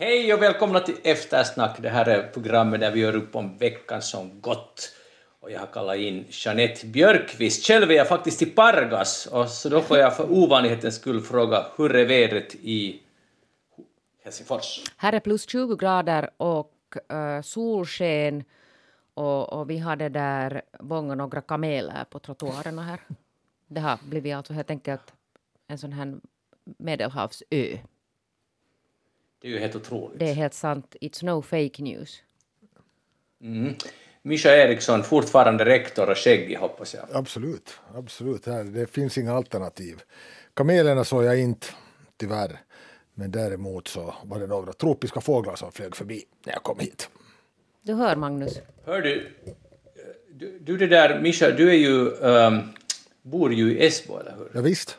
Hej och välkomna till Eftersnack. Det här är programmet där vi gör upp om veckan som gått. Och jag har kallat in Jeanette Björkqvist. Själv är jag faktiskt i Pargas, och så då får jag för ovanlighetens skull fråga hur är vädret i Helsingfors? Här är plus 20 grader och uh, solsken och, och, vi hade där många några kameler på trottoarerna här. Det har blivit alltså helt enkelt en sån här medelhavsö. Det är ju helt otroligt. Det är helt sant. It's no fake news. Mm. Mischa Eriksson, fortfarande rektor och skäggig hoppas jag. Absolut, absolut. Det finns inga alternativ. Kamelerna såg jag inte, tyvärr. Men däremot så var det några tropiska fåglar som flög förbi när jag kom hit. Du hör, Magnus. Hör du, du, du det där, Mischa, du är ju, um, bor ju i Esbo, eller hur? Ja, visst.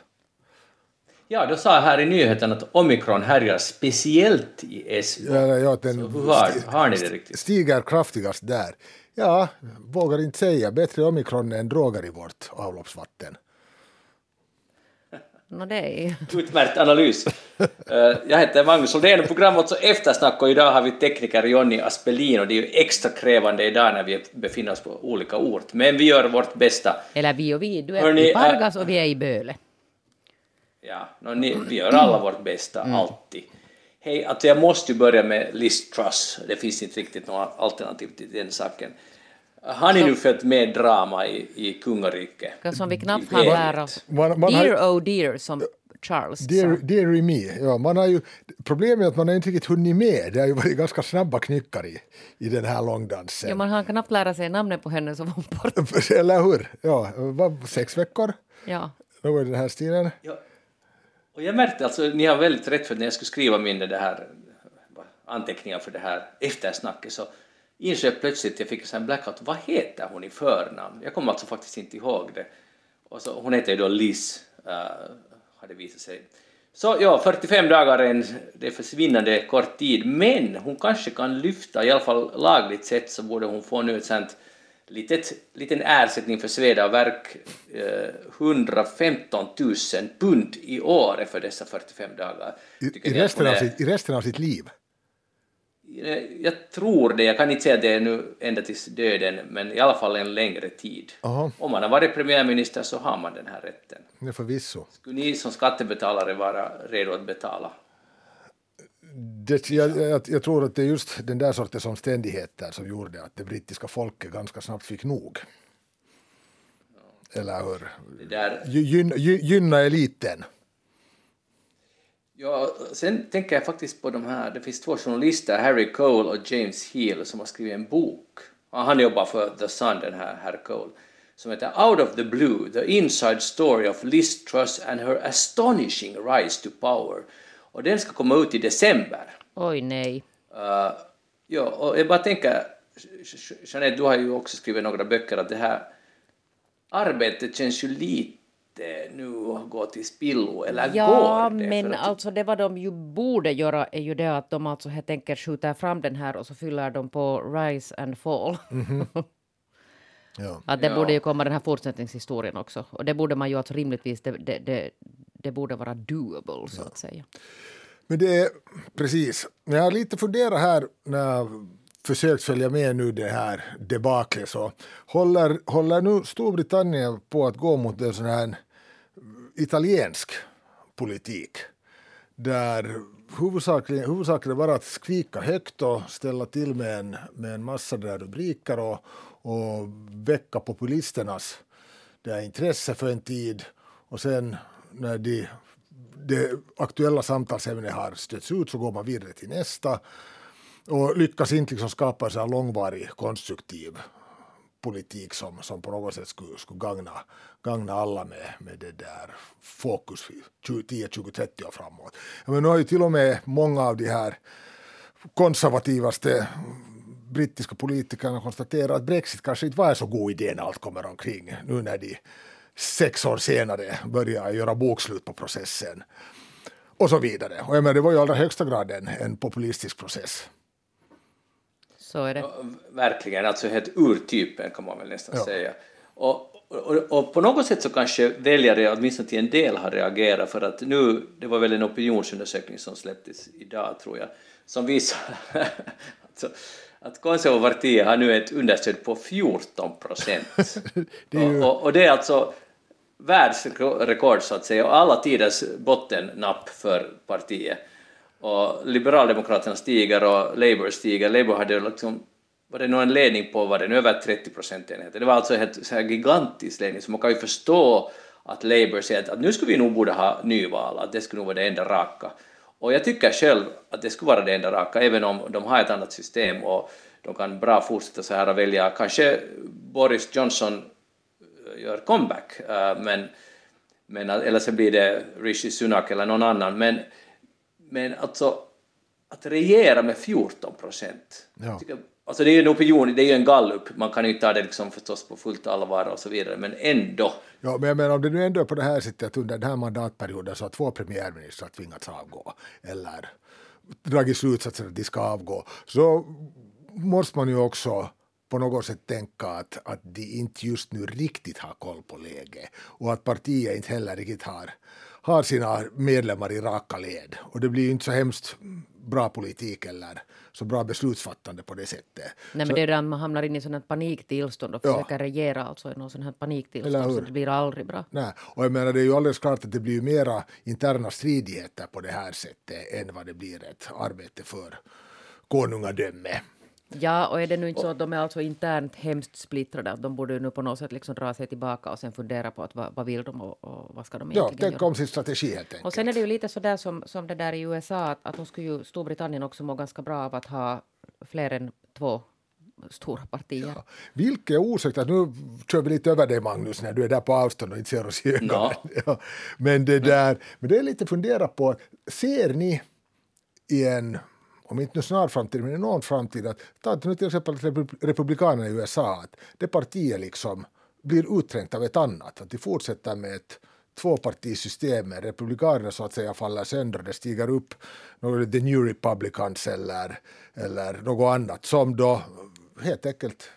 Ja, du sa här i nyheten att omikron härjar speciellt i Esbo. Ja, ja, den så hur har, har ni det riktigt? Stiger kraftigast där. Ja, vågar inte säga. Bättre omikron än droger i vårt avloppsvatten. No, det är... Utmärkt analys. Eh, jag heter Magnus Oldén och programmet så Eftersnack och idag har vi tekniker Jonny Aspelin och det är ju extra krävande idag när vi befinner oss på olika ort. Men vi gör vårt bästa. Eller vi och vi, du är Hörrni, i Pargas och vi är i Böle. Ja, no, ni, vi gör alla vårt bästa, mm. alltid. Hej, alltså jag måste ju börja med Liz Truss, det finns inte riktigt något alternativ till den saken. Har ni nu följt med drama i, i kungariket? Som vi knappt har lära oss. Man, man dear har, oh dear, som Charles dear, sa. Dear me, ja, man har ju, problemet är att man har inte riktigt hunnit med. Det har ju varit ganska snabba knyckar i, i den här långdansen. Ja, man har knappt lära sig namnet på henne som var borta. Eller hur? Ja, var sex veckor? Ja. Något i den här stilen. Ja. Och jag märkte alltså, ni har väldigt rätt för när jag skulle skriva min det här anteckningar för det här eftersnacket så insåg jag plötsligt, jag fick en blackout, vad heter hon i förnamn? Jag kommer alltså faktiskt inte ihåg det. Och så, hon heter ju då Liz, uh, har det visat sig. Så ja, 45 dagar är en det är försvinnande kort tid, men hon kanske kan lyfta, i alla fall lagligt sett så borde hon få nu ett sånt litet, liten ersättning för sveda och värk, eh, 115 000 pund i år för dessa 45 dagar. I, i, resten är, av sitt, I resten av sitt liv? Jag tror det, jag kan inte säga det nu ända tills döden, men i alla fall en längre tid. Aha. Om man har varit premiärminister så har man den här rätten. Ja, förvisso. Skulle ni som skattebetalare vara redo att betala? Det, jag, jag, jag, tror att det är just den där sortens omständigheter som gjorde att det brittiska folket ganska snabbt fick nog. Eller hur? Där... Gyn, gynna eliten. Ja, sen tänker jag faktiskt på de här, det finns två journalister, Harry Cole och James Heal, som har skrivit en bok. Han jobbar för The Sun, den här Harry Cole, som heter Out of the Blue, The Inside Story of Liz Truss and Her Astonishing Rise to Power. Och den ska komma ut i december. Oj, nej. Uh, ja, och jag bara tänker, Jeanette, du har ju också skrivit några böcker, att det här arbetet känns ju lite nu gå till spillo, eller ja, går det? men att... alltså det vad de ju borde göra är ju det att de alltså helt enkelt skjuter fram den här och så fyller de på Rise and Fall. Mm -hmm. ja. Att det ja. borde ju komma den här fortsättningshistorien också. Och det borde man ju alltså rimligtvis, det, det, det, det borde vara doable så att säga. Men det är precis, jag har lite funderat här när jag försökt följa med nu det här debaclet så håller, håller nu Storbritannien på att gå mot en sån här italiensk politik där huvudsakligen, huvudsakligen bara att skrika högt och ställa till med en, med en massa där rubriker och, och väcka populisternas det intresse för en tid och sen när de, det aktuella samtalsämnet har stötts ut så går man vidare till nästa och lyckas inte liksom skapa en långvarig konstruktiv politik som, som på något sätt skulle, skulle gagna, gagna alla med, med det där fokus 10, 20, 30 år framåt. Men nu har ju till och med många av de här konservativaste brittiska politikerna konstaterat att Brexit kanske inte var en så god idé när allt kommer omkring nu när de sex år senare börjar göra bokslut på processen och så vidare. Och jag menar, det var ju i allra högsta grad en, en populistisk process. Så är det. Verkligen, alltså helt urtypen kan man väl nästan ja. säga. Och, och, och, på något sätt så kanske väljare, åtminstone till en del, har reagerat för att nu, det var väl en opinionsundersökning som släpptes idag tror jag, som visar alltså, att konservativa har nu ett understöd på 14 procent. ju... och, och, det är alltså världsrekord så att säga och alla tiders bottennapp för partiet. Och Liberaldemokraterna stiger och Labour stiger. Labour hade liksom var det nog en ledning på var det, nu, över 30 procentenheter. Det var alltså en så här gigantisk ledning, så man kan ju förstå att Labour säger att nu skulle vi nog borde ha nyval, att det skulle nog vara det enda raka. Och jag tycker själv att det skulle vara det enda raka, även om de har ett annat system och de kan bra fortsätta så här och välja, kanske Boris Johnson gör comeback, eh, men, men, eller så blir det Rishi Sunak eller någon annan, men, men alltså att regera med 14 procent, ja. Alltså det är ju en opinion, det är ju en gallup, man kan ju inte ta det liksom förstås på fullt allvar och så vidare, men ändå. Ja, men menar om det nu ändå är på det här sättet att under den här mandatperioden så har två premiärministrar tvingats avgå eller dragit slutsatser att de ska avgå, så måste man ju också på något sätt tänka att, att de inte just nu riktigt har koll på läget och att partiet inte heller riktigt har, har sina medlemmar i raka led. Och det blir ju inte så hemskt bra politik eller så bra beslutsfattande på det sättet. Nej, men det är att man hamnar in i sånt paniktillstånd och försöker ja. regera alltså i något sånt här paniktillstånd så det blir aldrig bra. Nej, och jag menar det är ju alldeles klart att det blir mera interna stridigheter på det här sättet än vad det blir ett arbete för konungadöme. Ja, och är det nu inte så att de är alltså internt hemskt splittrade, att de borde nu på något sätt liksom dra sig tillbaka och sen fundera på att vad, vad vill de och, och vad ska de egentligen ja, tänk om sin strategi helt enkelt. Och sen är det ju lite så där som, som det där i USA, att, att de skulle ju Storbritannien också må ganska bra av att ha fler än två stora partier. Ja. Vilket osökt, att nu kör vi lite över dig Magnus när du är där på avstånd och inte ser oss i ögonen. Ja. Men det där, men det är lite fundera på, ser ni i en om inte nu snar framtid, men i någon framtid, att ta nu till exempel republikanerna i USA, att det partiet liksom blir utträngt av ett annat, att de fortsätter med ett tvåpartisystem med republikanerna så att säga faller sönder det stiger upp något The New Republicans eller, eller något annat som då helt enkelt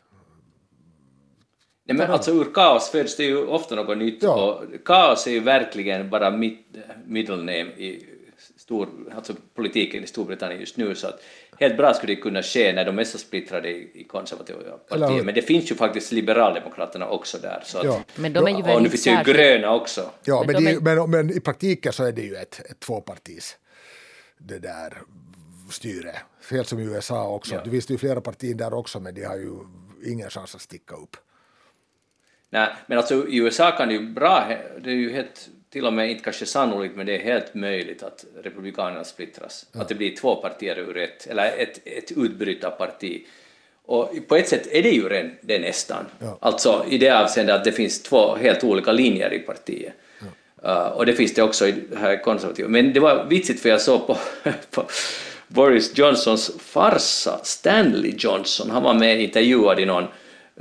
Nej, men alltså ur kaos föds det ju ofta något nytt ja. och kaos är ju verkligen bara middle name i stor, alltså politiken i Storbritannien just nu, så att helt bra skulle det kunna ske när de är så splittrade i, i konservativa partier. Men det finns ju faktiskt Liberaldemokraterna också där. Så att, ja. men de är ju och nu finns det ju gröna också. Ja, men, men, är... men, men, i praktiken så är det ju ett, ett tvåpartis det där styre, helt som i USA också. Ja. Det finns ju flera partier där också, men de har ju ingen chans att sticka upp. Nej, men alltså i USA kan det ju bra, det är ju helt till och med inte kanske sannolikt, men det är helt möjligt att Republikanerna splittras. Ja. Att det blir två partier ur ett, eller ett, ett utbrytarparti. Och på ett sätt är det ju redan det nästan. Ja. Alltså i det avseendet att det finns två helt olika linjer i partiet. Ja. Uh, och det finns det också i här konservativa. Men det var vitsigt för jag såg på, på Boris Johnsons farsa Stanley Johnson, han var med intervjuad i någon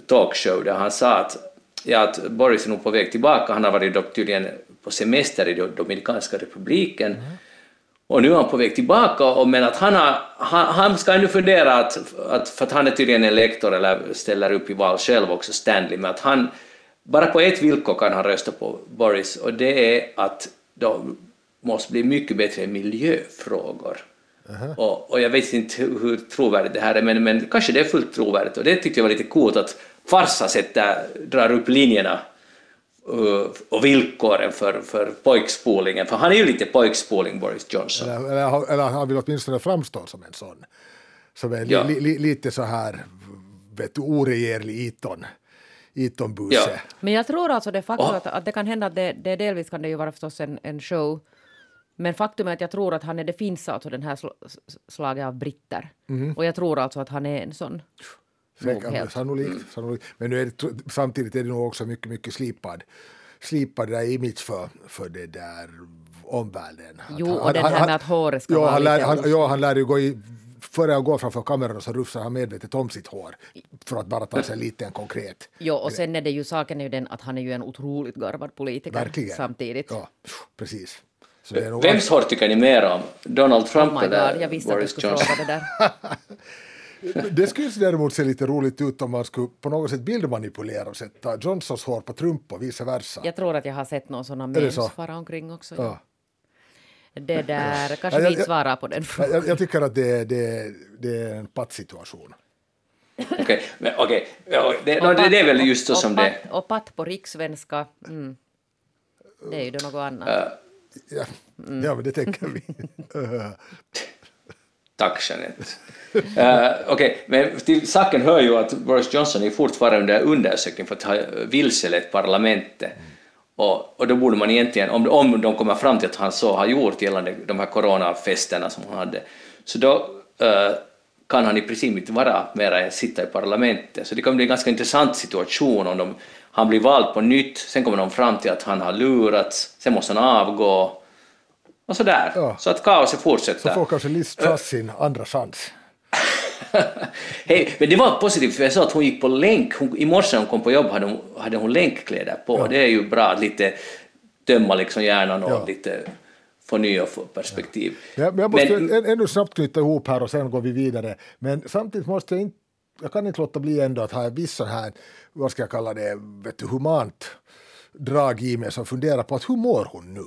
talkshow där han sa att ja, att Boris är nog på väg tillbaka. Han har varit tydligen på semester i Dominikanska republiken. Mm. Och nu är han på väg tillbaka, och, men att han, har, han, han ska nu fundera, att, att, för att han är tydligen en lektor eller ställer upp i val själv också, Stanley, men att han bara på ett villkor kan han rösta på Boris och det är att de måste bli mycket bättre miljöfrågor. Uh -huh. och, och, jag vet inte hur trovärdigt det här är, men, men kanske det är fullt trovärdigt och det tyckte jag var lite coolt att farsa sätter, drar upp linjerna och villkoren för, för pojkspolingen, för han är ju lite pojkspoling, Boris Johnson. Eller, eller, eller han vill åtminstone framstå som en sån, som är ja. li, li, lite så här vet du, oregerlig Iton. Iton-buse. Ja. Men jag tror alltså det faktum att, att det kan hända att det, det delvis kan det ju vara förstås en, en show, men faktum är att jag tror att han är, det finns alltså den här slaget av britter. Mm. Och jag tror alltså att han är en sån. Säkert, sannolikt, mm. sannolikt. Men nu är det, samtidigt är det nog också mycket, mycket slipad, slipad där image för, för det där omvärlden. Jo, han, och den här med att håret ska ja, vara han lär, han, Ja, han lär ju gå i före han går framför kameran så rufsar han medvetet om sitt hår för att bara ta sig lite en konkret... Jo, och sen är det ju saken är ju den att han är ju en otroligt garvad politiker Verkligen. samtidigt. Ja, precis. Vems hår tycker ni mer om? Donald Trump oh eller God, jag visste Boris att du skulle fråga det där. Det skulle däremot se lite roligt ut om man skulle på något sätt bildmanipulera och sätta Johnsons hår på Trump och vice versa. Jag tror att jag har sett någon sån memes fara omkring också. Ja. Det där, kanske vi inte svarar på den frågan. Jag, jag, tycker att det, det, det är en pattsituation. Okej, okay, okay. Ja, det, no, det, det, är väl just så som det Och patt på rikssvenska, mm. det är ju då något annat. Uh, ja, mm. ja, men det tänker vi. Tack Jeanette. uh, Okej, okay. men till saken hör ju att Boris Johnson är fortfarande under undersökning för att ha vilselett parlamentet. Och, och då borde man egentligen, om, om de kommer fram till att han så har gjort gällande de här coronafesterna som han hade, så då uh, kan han i princip inte vara mera än sitta i parlamentet. Så det kan bli en ganska intressant situation om de, han blir vald på nytt, sen kommer de fram till att han har lurats, sen måste han avgå och sådär. Ja. Så att kaoset fortsätter. Så får kanske Liz Truss sin andra chans. Hej, men det var positivt för jag sa att hon gick på länk. Hon, I morse när hon kom på jobb hade hon, hade hon länkkläder på. Ja. Det är ju bra att lite tömma liksom hjärnan och ja. lite få nya perspektiv. Ja. Men jag måste men, ännu snabbt knyta ihop här och sen går vi vidare. Men samtidigt måste jag inte, jag kan inte låta bli ändå att ha en viss sån här, vad ska jag kalla det, vet du, humant drag i mig som funderar på att hur mår hon nu?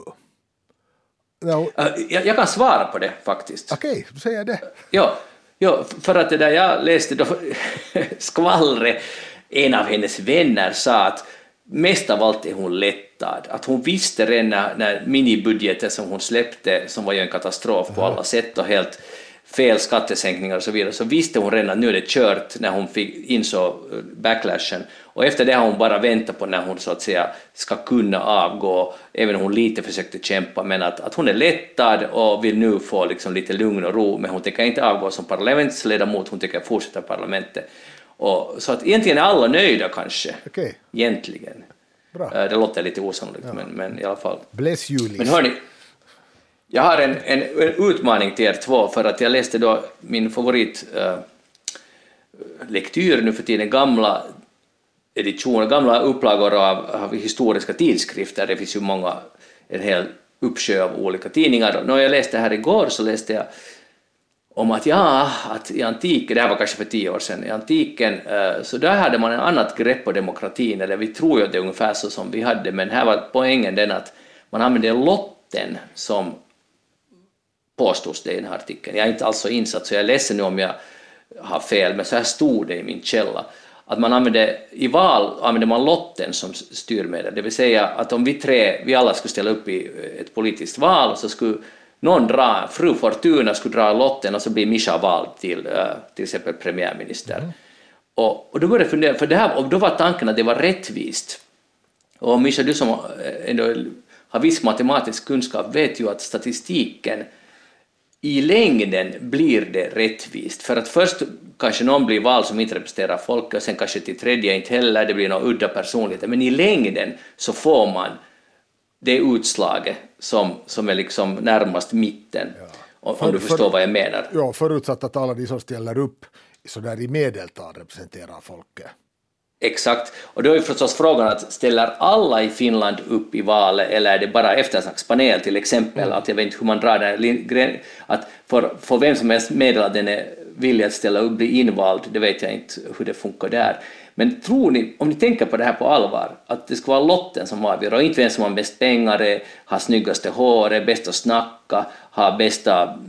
No. Jag, jag, kan svara på det faktiskt. Okej, okay, då säger det. Ja, ja, för att det där jag läste då skvallret, en av hennes vänner sa att mest av allt är hon lättad. Att hon visste redan när, när minibudgeten som hon släppte, som var ju en katastrof på alla sätt och helt fel skattesänkningar och så vidare, så visste hon redan att nu är det kört när hon fick insåg eh, backlashen. Och efter det har hon bara väntat på när hon så att säga ska kunna avgå, även om hon lite försökte kämpa, men att, att hon är lättad och vill nu få liksom lite lugn och ro, men hon tänker inte avgå som parlamentsledamot, hon tänker fortsätta parlamentet. Och, så att egentligen är alla nöjda kanske, okay. egentligen. Bra. Eh, det låter lite osannolikt, ja. men, men i alla fall. Bless you, Liz. Men hörni, jag har en, en, en, utmaning till er två, för att jag läste då min favorit uh, lektyr nu för tiden, gamla editioner, gamla upplagor av, av, historiska tidskrifter. Det finns ju många, en hel uppsjö av olika tidningar. När jag läste här igår så läste jag om att ja, att i antiken, det här var kanske för tio år sedan, i antiken eh, så där hade man ett annat grepp på demokratin, eller vi tror ju att det är ungefär så som vi hade, men här var poängen den att man använde lotten som påstås det i den här artikeln. Jag är inte alls så insatt så jag är ledsen nu om jag har fel, men så här stod det i min källa. Att man använde, i val använde man lotten som styrmedel, det vill säga att om vi tre, vi alla skulle ställa upp i ett politiskt val så skulle någon dra, fru Fortuna skulle dra lotten och så blir Mischa vald till uh, till exempel premiärminister. Mm. Och, och då började jag fundera, för det här, och då var tanken att det var rättvist. Och Mischa, du som ändå har viss matematisk kunskap vet ju att statistiken i längden blir det rättvist. För att först kanske någon blir vald som inte representerar folket och sen kanske till tredje inte heller, det blir några udda personligheter, men i längden så får man det utslaget som, som är liksom närmast mitten. Ja. Om, för, du förstår för, vad jag menar. Ja, förutsatt att alla de som ställer upp så där i medeltal representerar folket. Exakt, och då är förstås frågan att ställer alla i Finland upp i valet eller är det bara eftersnackspanel till exempel, mm. att jag vet inte hur man drar den att för, för vem som helst meddela att den är villig att ställa upp, bli invald, det vet jag inte hur det funkar där. Men tror ni, om ni tänker på det här på allvar, att det ska vara lotten som avgör och inte vem som har mest pengar, har snyggaste håret, bäst att snacka, har bästa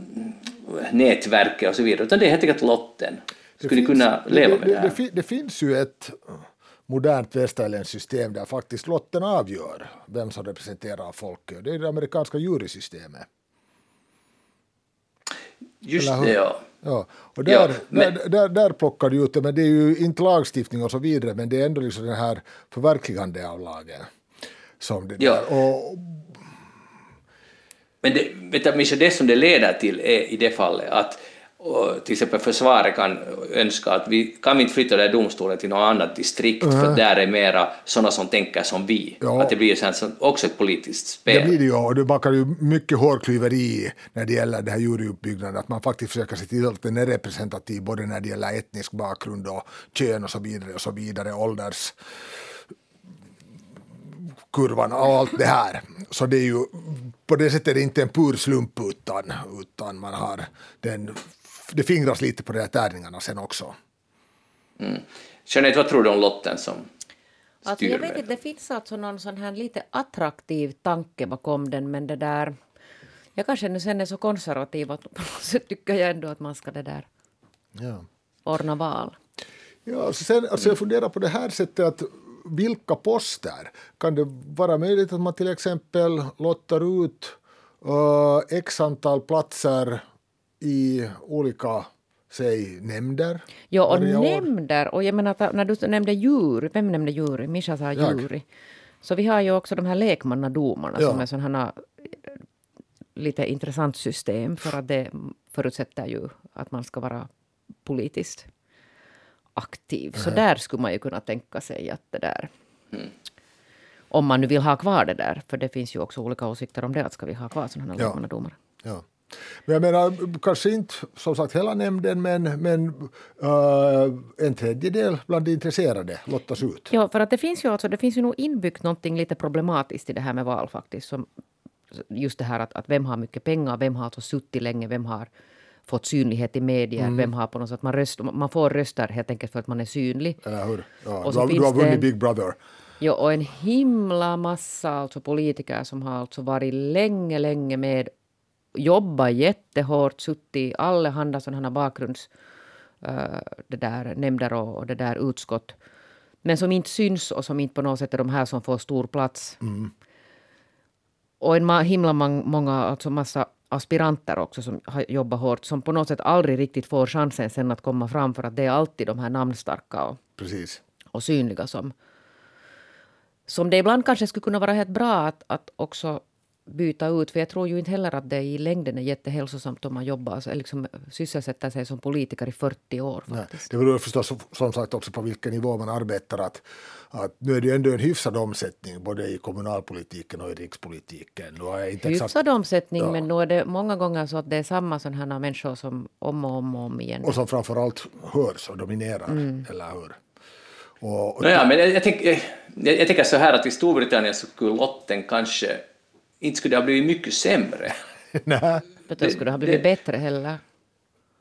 nätverket och så vidare, utan det är helt enkelt lotten. Skulle finns, kunna leva det, med det här? Det, det, finns ju ett modernt västerländskt system där faktiskt lotten avgör vem som representerar folket. Det är det amerikanska jurysystemet. Just det, ja. Ja, och där, ja, men... där, där, där plockar du ut det, men det är ju inte lagstiftning och så vidare, men det är ändå liksom den här förverkligande av lagen. Som det ja. Där. Och... Men det, vet du, det som det leder till är i det fallet att och till exempel försvaret kan önska att vi kan vi inte flytta den domstolen till något annat distrikt mm. för där är mera sådana som tänker som vi. Ja. Att det blir sen också ett politiskt spel. Det blir det ju och det bakar ju mycket hårklyveri när det gäller det här juryuppbyggnaden att man faktiskt försöker se till att den är representativ både när det gäller etnisk bakgrund och kön och så vidare och så vidare, ålders kurvan och allt det här. Så det är ju på det sättet är det inte en pur slump utan, utan man har den det fingras lite på de här tärningarna sen också. Mm. Jeanette, vad tror du om lotten som Alltså jag vet inte, det finns alltså någon sån här lite attraktiv tanke bakom den, men det där... Jag kanske nu sen är så konservativ att sätt tycker jag ändå att man ska det där ja. ordna val. Ja, alltså sen, alltså jag funderar på det här sättet att vilka poster? Kan det vara möjligt att man till exempel lottar ut uh, x antal platser i olika säg nämnder? Ja, och nämnder. Och jag menar, när du nämnde djur, vem nämnde djur? Mischa sa djur. Så vi har ju också de här lekmannadomarna ja. som är sådana lite intressant system för att det förutsätter ju att man ska vara politiskt aktiv. Så där skulle man ju kunna tänka sig att det där... Mm. Om man nu vill ha kvar det där, för det finns ju också olika åsikter om det, att ska vi ha kvar sådana här ja. lekmannadomare. Ja. Men jag menar, kanske inte som sagt hela nämnden, men, men uh, en tredjedel bland de intresserade lottas ut. Ja, för att det finns ju, alltså, det finns ju nog inbyggt någonting lite problematiskt i det här med val faktiskt. Som just det här att, att vem har mycket pengar, vem har alltså suttit länge, vem har fått synlighet i medier, mm. vem har på något sätt, man, röst, man får röster helt enkelt för att man är synlig. Eller hur? Ja, och så du, har, du har vunnit Big Brother. Ja, och en himla massa alltså politiker som har alltså varit länge, länge med jobbat jättehårt, suttit i allehanda sådana bakgrunds uh, det där, nämnder och, och det där utskott. Men som inte syns och som inte på något sätt är de här som får stor plats. Mm. Och en himla många, alltså massa aspiranter också som har jobbat hårt som på något sätt aldrig riktigt får chansen sen att komma fram för att det är alltid de här namnstarka och, Precis. och synliga som, som det ibland kanske skulle kunna vara helt bra att, att också byta ut. För jag tror ju inte heller att det i längden är jättehälsosamt om man jobbar, liksom sysselsätter sig som politiker i 40 år. Faktiskt. Nej, det beror förstås som sagt också på vilken nivå man arbetar. Att, att nu är det ändå en hyfsad omsättning både i kommunalpolitiken och i rikspolitiken. Nu är inte hyfsad exakt, omsättning, ja. men nu är det många gånger så att det är samma sådana människor som om och om och om igen. Och som framförallt hörs och dominerar, mm. eller hur? Och, och Nåja, men jag, jag, tänker, jag, jag tänker så här att i Storbritannien så skulle lotten kanske inte skulle det ha blivit mycket sämre. Nej. Det skulle ha blivit det, bättre heller.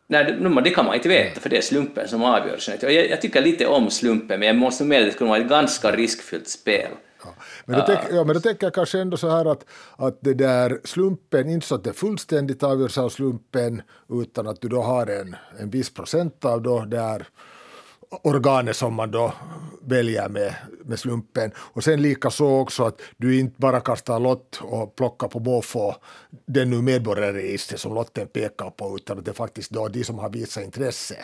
Nej, det, det, kan man inte veta, för det är slumpen som avgör. Jag, jag tycker lite om slumpen, men jag måste med att det skulle vara ett ganska riskfyllt spel. Ja. Men, då tänk, ja, men då tänker jag kanske ändå så här att, att det där slumpen, inte så att det fullständigt avgörs av slumpen, utan att du då har en, en viss procent av då där organet som man då väljer med, med slumpen. Och sen likaså också att du inte bara kastar lott och plockar på måfå den nu medborgarregister som lotten pekar på, utan att det är faktiskt då de som har visat intresse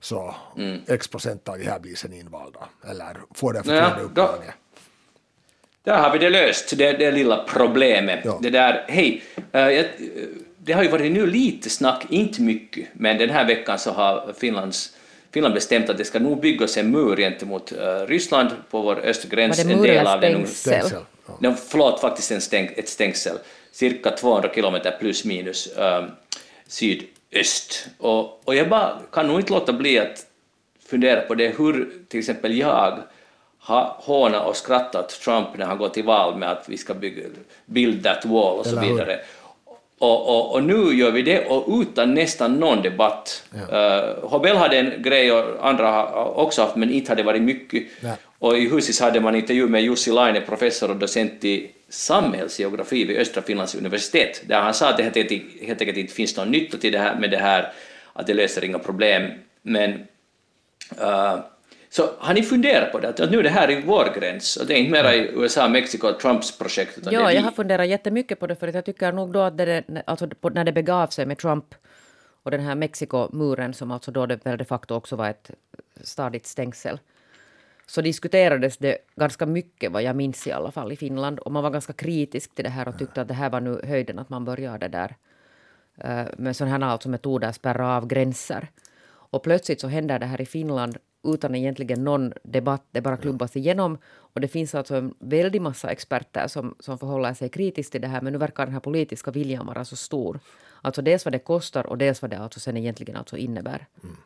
så mm. x procent av de här blir sen invalda eller får det förtroendeuppdraget. Där har vi det löst, det, det lilla problemet. Ja. Det där, hej, uh, det har ju varit nu lite snack, inte mycket, men den här veckan så har Finlands Finland bestämt att det ska nog byggas en mur gentemot uh, Ryssland på vår östra gräns. Var det mur eller stängsel? No, förlåt, faktiskt en stäng, ett stängsel, cirka 200 kilometer plus minus uh, sydöst. Och, och jag bara kan nog inte låta bli att fundera på det hur till exempel jag har hånat och skrattat Trump när han går till val med att vi ska bygga build that wall och så vidare. Och, och, och, nu gör vi det och utan nästan någon debatt. Ja. Uh, hade en grej och andra har också haft, men inte hade varit mycket. Nej. Och i Husis hade man intervju med Jussi Laine, professor och docent i samhällsgeografi vid Östra Finlands universitet, där han sa att det helt enkelt inte finns någon nytta till det här, med det här, att det löser inga problem. Men uh, så har ni funderat på det, att nu är det här i vår gräns, och det är inte mera i USA, Mexiko och Trumps projekt? Utan ja, jag har funderat jättemycket på det, för jag tycker nog då att det, alltså när det begav sig med Trump och den här Mexikomuren, som alltså då det de facto också var ett stadigt stängsel, så diskuterades det ganska mycket, vad jag minns i alla fall, i Finland. Och man var ganska kritisk till det här och tyckte att det här var nu höjden, att man började där uh, med sådana här alltså metoder, spärra av gränser. Och plötsligt så händer det här i Finland utan egentligen någon debatt, det bara klubbas igenom. Och det finns alltså en väldig massa experter som, som förhåller sig kritiskt till det här, men nu verkar den här politiska viljan vara så stor. Alltså dels vad det kostar och dels vad det alltså sen egentligen alltså innebär. Mm.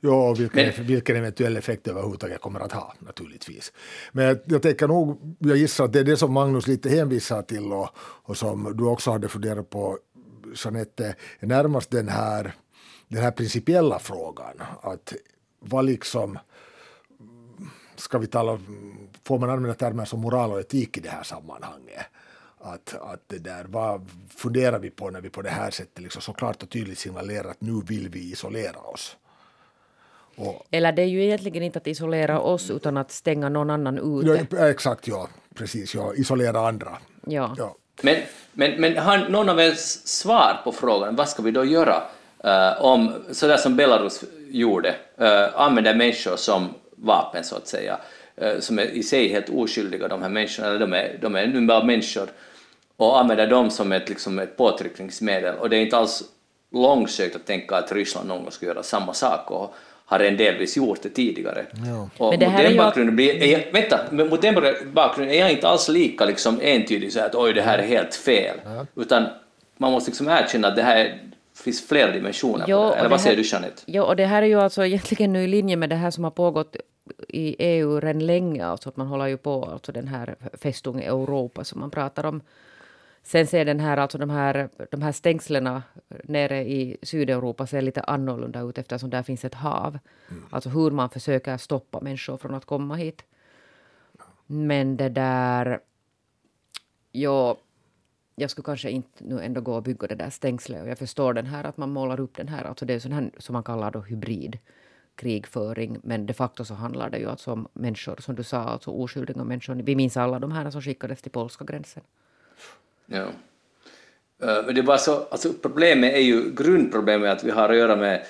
Ja, och vilken, men, vilken eventuell effekt det överhuvudtaget kommer att ha naturligtvis. Men jag, jag tänker nog, jag gissar att det är det som Magnus lite hänvisar till och, och som du också hade funderat på, Jeanette, närmast den här den här principiella frågan. Att vad liksom, ska vi tala, får man använda termer som moral och etik i det här sammanhanget? Att, att det där, vad funderar vi på när vi på det här sättet liksom så klart och tydligt signalerar att nu vill vi isolera oss? Och, Eller det är ju egentligen inte att isolera oss utan att stänga någon annan ute. Ja, exakt, ja. Precis, ja. Isolera andra. Ja. ja. Men, men, men har någon av er svar på frågan, vad ska vi då göra uh, om, sådär som Belarus gjorde, uh, använder människor som vapen så att säga, uh, som är i sig helt oskyldiga, de här människorna, de är, de är nu bara människor, och använder dem som ett, liksom ett påtryckningsmedel. Och det är inte alls långsökt att tänka att Ryssland någon gång ska göra samma sak och har en delvis gjort det tidigare. Ja. Och men det mot, den bakgrunden blir, är, vänta, men mot den bakgrunden är jag inte alls lika liksom entydig så att oj det här är helt fel, ja. utan man måste liksom erkänna att det här finns flera dimensioner jo, på det. Eller vad säger du Jeanette? Jo, och det här är ju alltså egentligen nu i linje med det här som har pågått i EU redan länge, alltså att man håller ju på, alltså den här Festung Europa som man pratar om Sen ser den här, alltså de här, de här stängslena nere i Sydeuropa ser lite annorlunda ut eftersom där finns ett hav. Mm. Alltså hur man försöker stoppa människor från att komma hit. Men det där... Ja, jag skulle kanske inte nu ändå gå och bygga det där stängslet. Och jag förstår den här att man målar upp den här, alltså det är sån här som man kallar då hybrid krigföring. Men de facto så handlar det ju alltså om människor, som du sa, alltså oskyldiga människor. Vi minns alla de här som skickades till polska gränsen. Ja. Eh, men det var så, alltså problemet är ju, grundproblemet är att vi har att göra med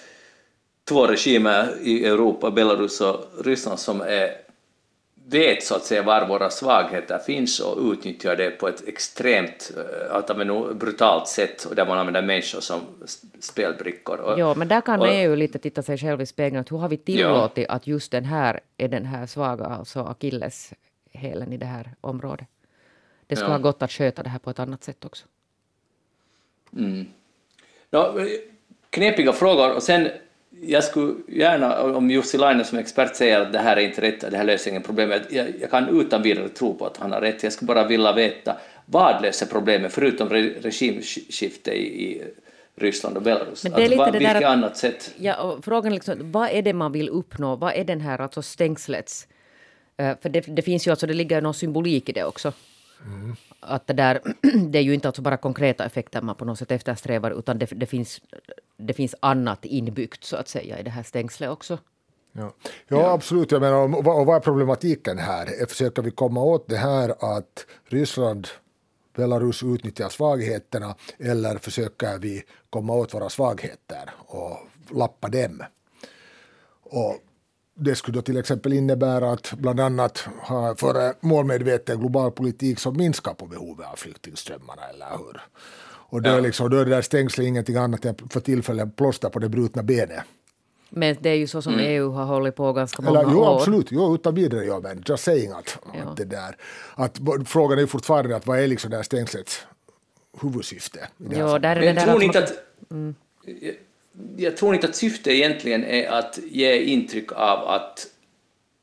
två regimer i Europa, Belarus och Ryssland, som är, vet så att säga var våra svagheter finns och utnyttjar det på ett extremt, eh, att brutalt sätt och där man använder människor som spelbrickor. Ja, men där kan och, EU lite titta sig själv i spegeln, hur har vi tillåtit ja. att just den här är den här svaga, alltså akilleshälen i det här området? Det skulle ja. ha gått att sköta det här på ett annat sätt också. Mm. Ja, knepiga frågor och sen jag skulle gärna, om Jussi Laine som expert säger att det här är inte rätt, det här löser inget problem, jag, jag kan utan vidare tro på att han har rätt. Jag skulle bara vilja veta vad löser problemet förutom re, regimskifte i, i Ryssland och Belarus? Men det är lite alltså, det vilket att, annat sätt? Ja, frågan är liksom, vad är det man vill uppnå? Vad är den här alltså stängslets... Uh, för det, det, finns ju alltså, det ligger någon symbolik i det också. Mm. Att det, där, det är ju inte alltså bara konkreta effekter man på något sätt eftersträvar utan det, det, finns, det finns annat inbyggt så att säga i det här stängslet också. Ja, ja absolut. Jag menar, och, och vad är problematiken här? Försöker vi komma åt det här att Ryssland Belarus utnyttjar svagheterna eller försöker vi komma åt våra svagheter och lappa dem? Och det skulle då till exempel innebära att bland annat ha för målmedveten global politik som minskar på behovet av flyktingströmmarna, eller hur? Och då, ja. är liksom, då är det där stängslet ingenting annat än för tillfället plåster på det brutna benet. Men det är ju så som mm. EU har hållit på ganska många Eller, jo, år. Absolut, jo, utan vidare. Ja, men just saying att, ja. att det där. Att, frågan är ju fortfarande att vad är liksom det här stängslets huvudsyfte? Jo, där är det där tror ni inte att... Mm jag tror inte att syftet egentligen är att ge intryck av att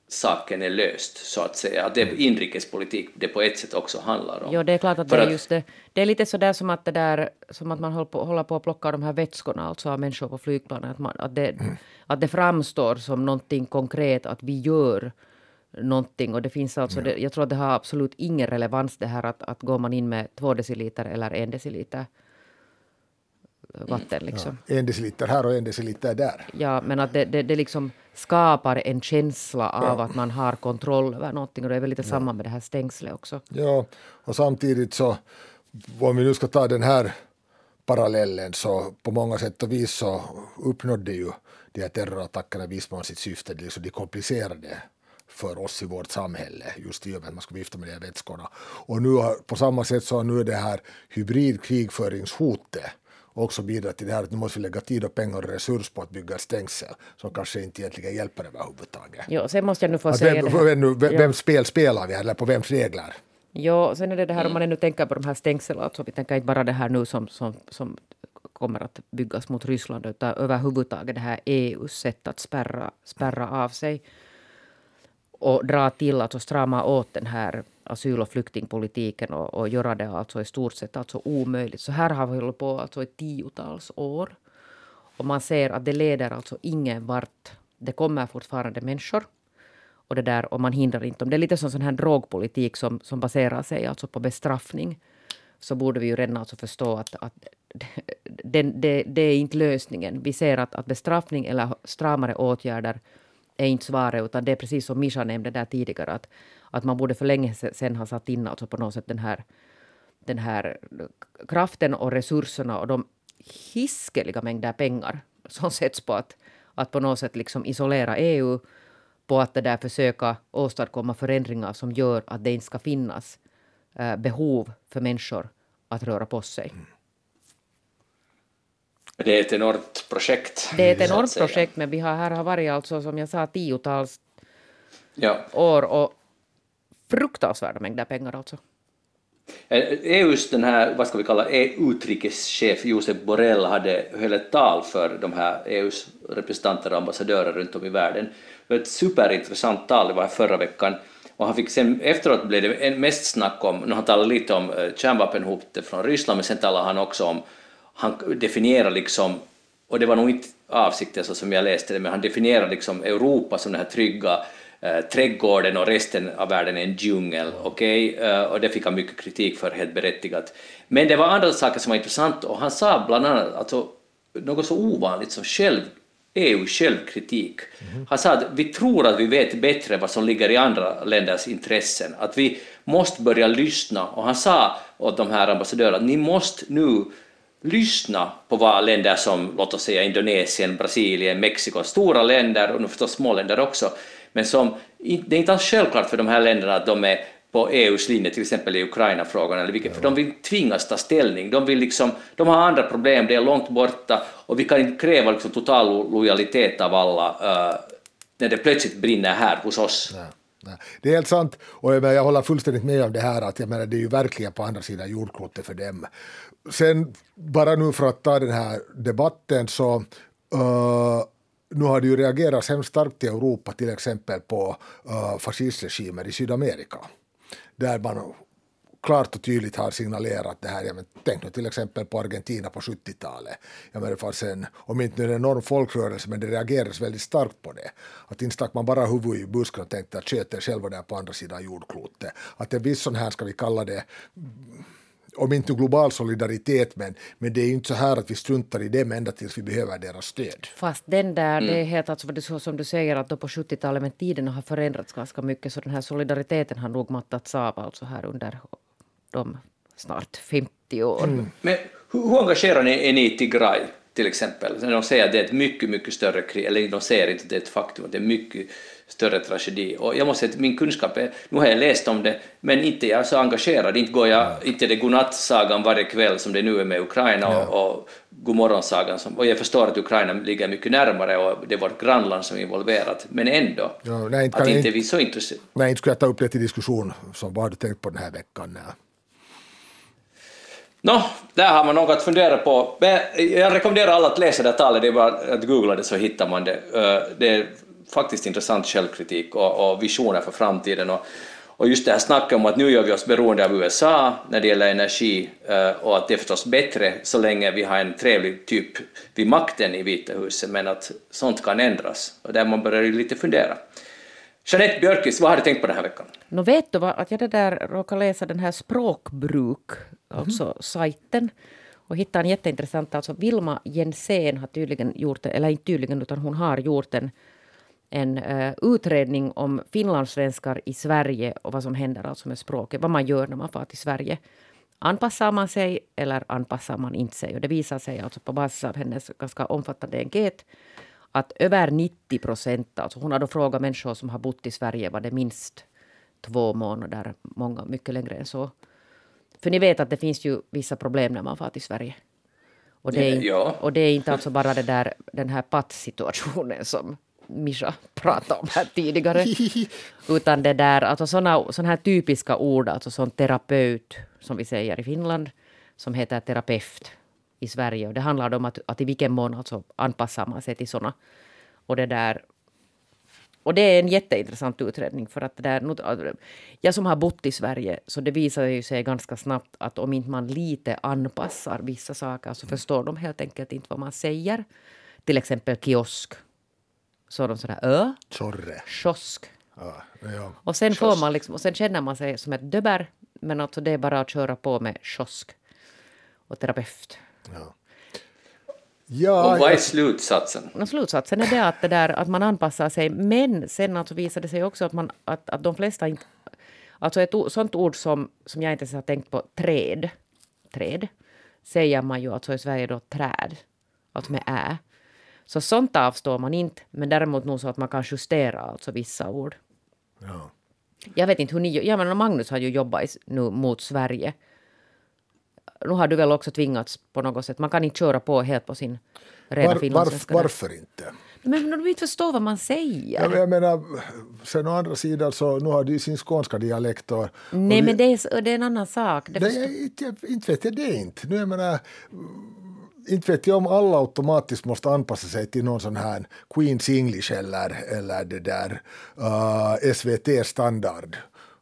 saken är löst, så att säga. Att det är inrikespolitik det på ett sätt också handlar om. Jo, det är klart att För det är just det. Det är lite så där som att, det där, som att man håller på, håller på att plocka de här vätskorna, alltså av människor på flygplanen. Att, man, att, det, mm. att det framstår som någonting konkret, att vi gör någonting. Och det finns alltså, det, jag tror att det har absolut ingen relevans det här att, att går man in med två deciliter eller en deciliter vatten. Liksom. Ja, en deciliter här och en deciliter där. Ja, men att det, det, det liksom skapar en känsla av ja. att man har kontroll över någonting och det är väl lite ja. samma med det här stängslet också. Ja, och samtidigt så om vi nu ska ta den här parallellen så på många sätt och vis så uppnådde ju de här terrorattackerna viss mån sitt syfte, det liksom de komplicerade för oss i vårt samhälle, just i och med att man ska vifta med de här vätskorna. Och nu har, på samma sätt så har nu det här hybridkrigföringshotet också bidrar till det här att nu måste vi lägga tid och pengar och resurs på att bygga ett stängsel som kanske inte egentligen hjälper överhuvudtaget. Jo, sen måste jag nu få att säga vem, Vem, vem, vem spel spelar vi eller på vems regler? Jo, sen är det det här om man ännu tänker på de här stängslen, alltså vi tänker inte bara det här nu som, som, som kommer att byggas mot Ryssland utan överhuvudtaget det här EUs sätt att spärra, spärra av sig och dra till, alltså strama åt den här asyl och flyktingpolitiken och, och göra det alltså i stort sett alltså omöjligt. Så här har vi hållit på alltså i tiotals år. Och man ser att det leder alltså ingen vart. Det kommer fortfarande människor. Och, det där, och man hindrar inte dem. Det är lite som sån här drogpolitik som, som baserar sig alltså på bestraffning. Så borde vi ju redan alltså förstå att, att det, det, det, är inte lösningen. Vi ser att, att bestraffning eller stramare åtgärder är inte svaret, utan det är precis som Mischa nämnde där tidigare, att, att man borde för länge sedan ha satt in alltså på något sätt den här, den här kraften och resurserna och de hiskeliga mängder pengar som sätts på att, att på något sätt liksom isolera EU, på att det där försöka åstadkomma förändringar som gör att det inte ska finnas eh, behov för människor att röra på sig. Mm. Det är ett enormt projekt. Det är ett enormt projekt, men vi har här har varit alltså, som jag sa, tiotals ja. år och fruktansvärda mängder pengar alltså. EUs eh, den här, vad ska vi kalla EU-utrikeschef Josep Borrell hade höll ett tal för de här EUs representanter och ambassadörer runt om i världen. Det var ett superintressant tal, det var förra veckan, och han fick sen, efteråt blev det mest snack om, nu han talade lite om eh, kärnvapenhotet från Ryssland, men sen talade han också om han definierar liksom, och det var nog inte avsikten så som jag läste det, men han definierar liksom Europa som den här trygga eh, trädgården och resten av världen är en djungel, okej? Okay? Eh, och det fick han mycket kritik för, helt berättigat. Men det var andra saker som var intressant och han sa bland annat alltså, något så ovanligt som själv EU-självkritik. Mm. Han sa att vi tror att vi vet bättre vad som ligger i andra länders intressen, att vi måste börja lyssna. Och han sa åt de här ambassadörerna att ni måste nu lyssna på vad länder som, låt oss säga Indonesien, Brasilien, Mexiko, stora länder och nu förstås små länder också, men som, det är inte alls självklart för de här länderna att de är på EUs linje, till exempel i Ukraina-frågan, eller vilket, för de vill tvingas ta ställning. De, vill liksom, de har andra problem, det är långt borta och vi kan inte kräva liksom total lojalitet av alla uh, när det plötsligt brinner här hos oss. Nej. Nej, det är helt sant. Och jag håller fullständigt med om det här att jag menar, det är ju verkligen på andra sidan jordklotet för dem. Sen bara nu för att ta den här debatten så uh, nu har det ju reagerats hemskt starkt i Europa till exempel på eh, uh, fascistregimer i Sydamerika. Där man klart och tydligt har signalerat det här. Ja, men tänk nu till exempel på Argentina på 70-talet. Ja, men det fanns en, om inte en enorm folkrörelse, men det reagerades väldigt starkt på det. Att inte stack man bara huvudet i busken och tänkte att sköt er själva där på andra sidan jordklotet. Att en viss sån här, ska vi kalla det, om inte global solidaritet, men, men det är ju inte så här att vi struntar i dem ända tills vi behöver deras stöd. Fast den där, mm. det är helt alltså, det så som du säger att då på 70-talet, men tiderna har förändrats ganska mycket, så den här solidariteten har nog mattats av alltså här under de snart 50 år. Mm. Men hur engagerade är ni i Tigray till exempel? När de säger att det är ett mycket, mycket större krig, eller de säger inte att det är ett faktum, att det är mycket större tragedi. Och jag måste säga att min kunskap är, nu har jag läst om det, men inte jag är så engagerad, inte går jag, inte det godnattsagan varje kväll som det nu är med Ukraina och, och godmorgonsagan, som, och jag förstår att Ukraina ligger mycket närmare och det är vårt grannland som är involverat, men ändå, ja, nej, inte, att inte, inte vi är så intresserade. Nej, inte skulle jag ta upp det till diskussion, som vad har du tänkt på den här veckan? Nej. Nå, där har man något att fundera på. Jag rekommenderar alla att läsa det talet, det är bara att googla det så hittar man det. Eh, det är faktiskt intressant självkritik och, visioner för framtiden. Och, och just det här snacket om att nu gör vi oss beroende av USA när det gäller energi eh, och att det är förstås bättre så länge vi har en trevlig typ vid makten i Vita huset, men att sånt kan ändras och där man börjar lite fundera. Jeanette Björkis, vad har du tänkt på den här veckan? Nå vet du vad, att jag det där råkade läsa den här språkbruk, alltså mm. sajten, och hittade en jätteintressant, alltså Vilma Jensén har tydligen gjort, eller inte tydligen, utan hon har gjort en, en uh, utredning om finlandssvenskar i Sverige och vad som händer alltså med språket, vad man gör när man far till Sverige. Anpassar man sig eller anpassar man inte sig? Och det visar sig alltså på basis av hennes ganska omfattande enkät att över 90 procent, alltså hon har då frågat människor som har bott i Sverige, var det minst två månader, många mycket längre än så. För ni vet att det finns ju vissa problem när man far till Sverige. Och det är, ja. och det är inte alltså bara det där, den här pattsituationen som Mischa pratade om här tidigare. utan det där, alltså såna, såna här typiska ord, alltså som terapeut, som vi säger i Finland, som heter terapeut i Sverige. Och det handlar om att, att i vilken mån alltså anpassar man sig till såna. Och det där och det är en jätteintressant utredning. för att där, Jag som har bott i Sverige, så det visar ju sig ganska snabbt att om inte man lite anpassar vissa saker så förstår de helt enkelt inte vad man säger. till exempel kiosk. Så de sådär ö. Tjorre. Kiosk. Ja, ja. Och sen, får man liksom, och sen känner man sig som ett döber, men alltså det är bara att köra på med kiosk och terapeut. Ja. Ja, Och vad är slutsatsen? Slutsatsen är det att, det där, att man anpassar sig, men sen alltså visade det sig också att, man, att, att de flesta inte... Alltså ett sånt ord som, som jag inte ens har tänkt på, träd, träd, säger man ju alltså i Sverige då träd, alltså med ä. Så sånt avstår man inte, men däremot nog så att man kan justera alltså vissa ord. ja. Jag vet inte hur ni... Ja, men Magnus har ju jobbat nu mot Sverige. Nu har du väl också tvingats på något sätt. Man kan inte köra på helt på sin rena Var, varf, varför inte? Men du inte förstår vad man säger. Ja, men jag menar, sen å andra sidan så nu har du ju sin skånska dialekt. Och, och Nej, vi- men det är, det är en annan sak. Det jag, inte, inte vet jag det inte. Nu, jag menar, inte vet jag om alla automatiskt måste anpassa sig till någon sån här Queens English eller, eller det där uh, SVT-standard.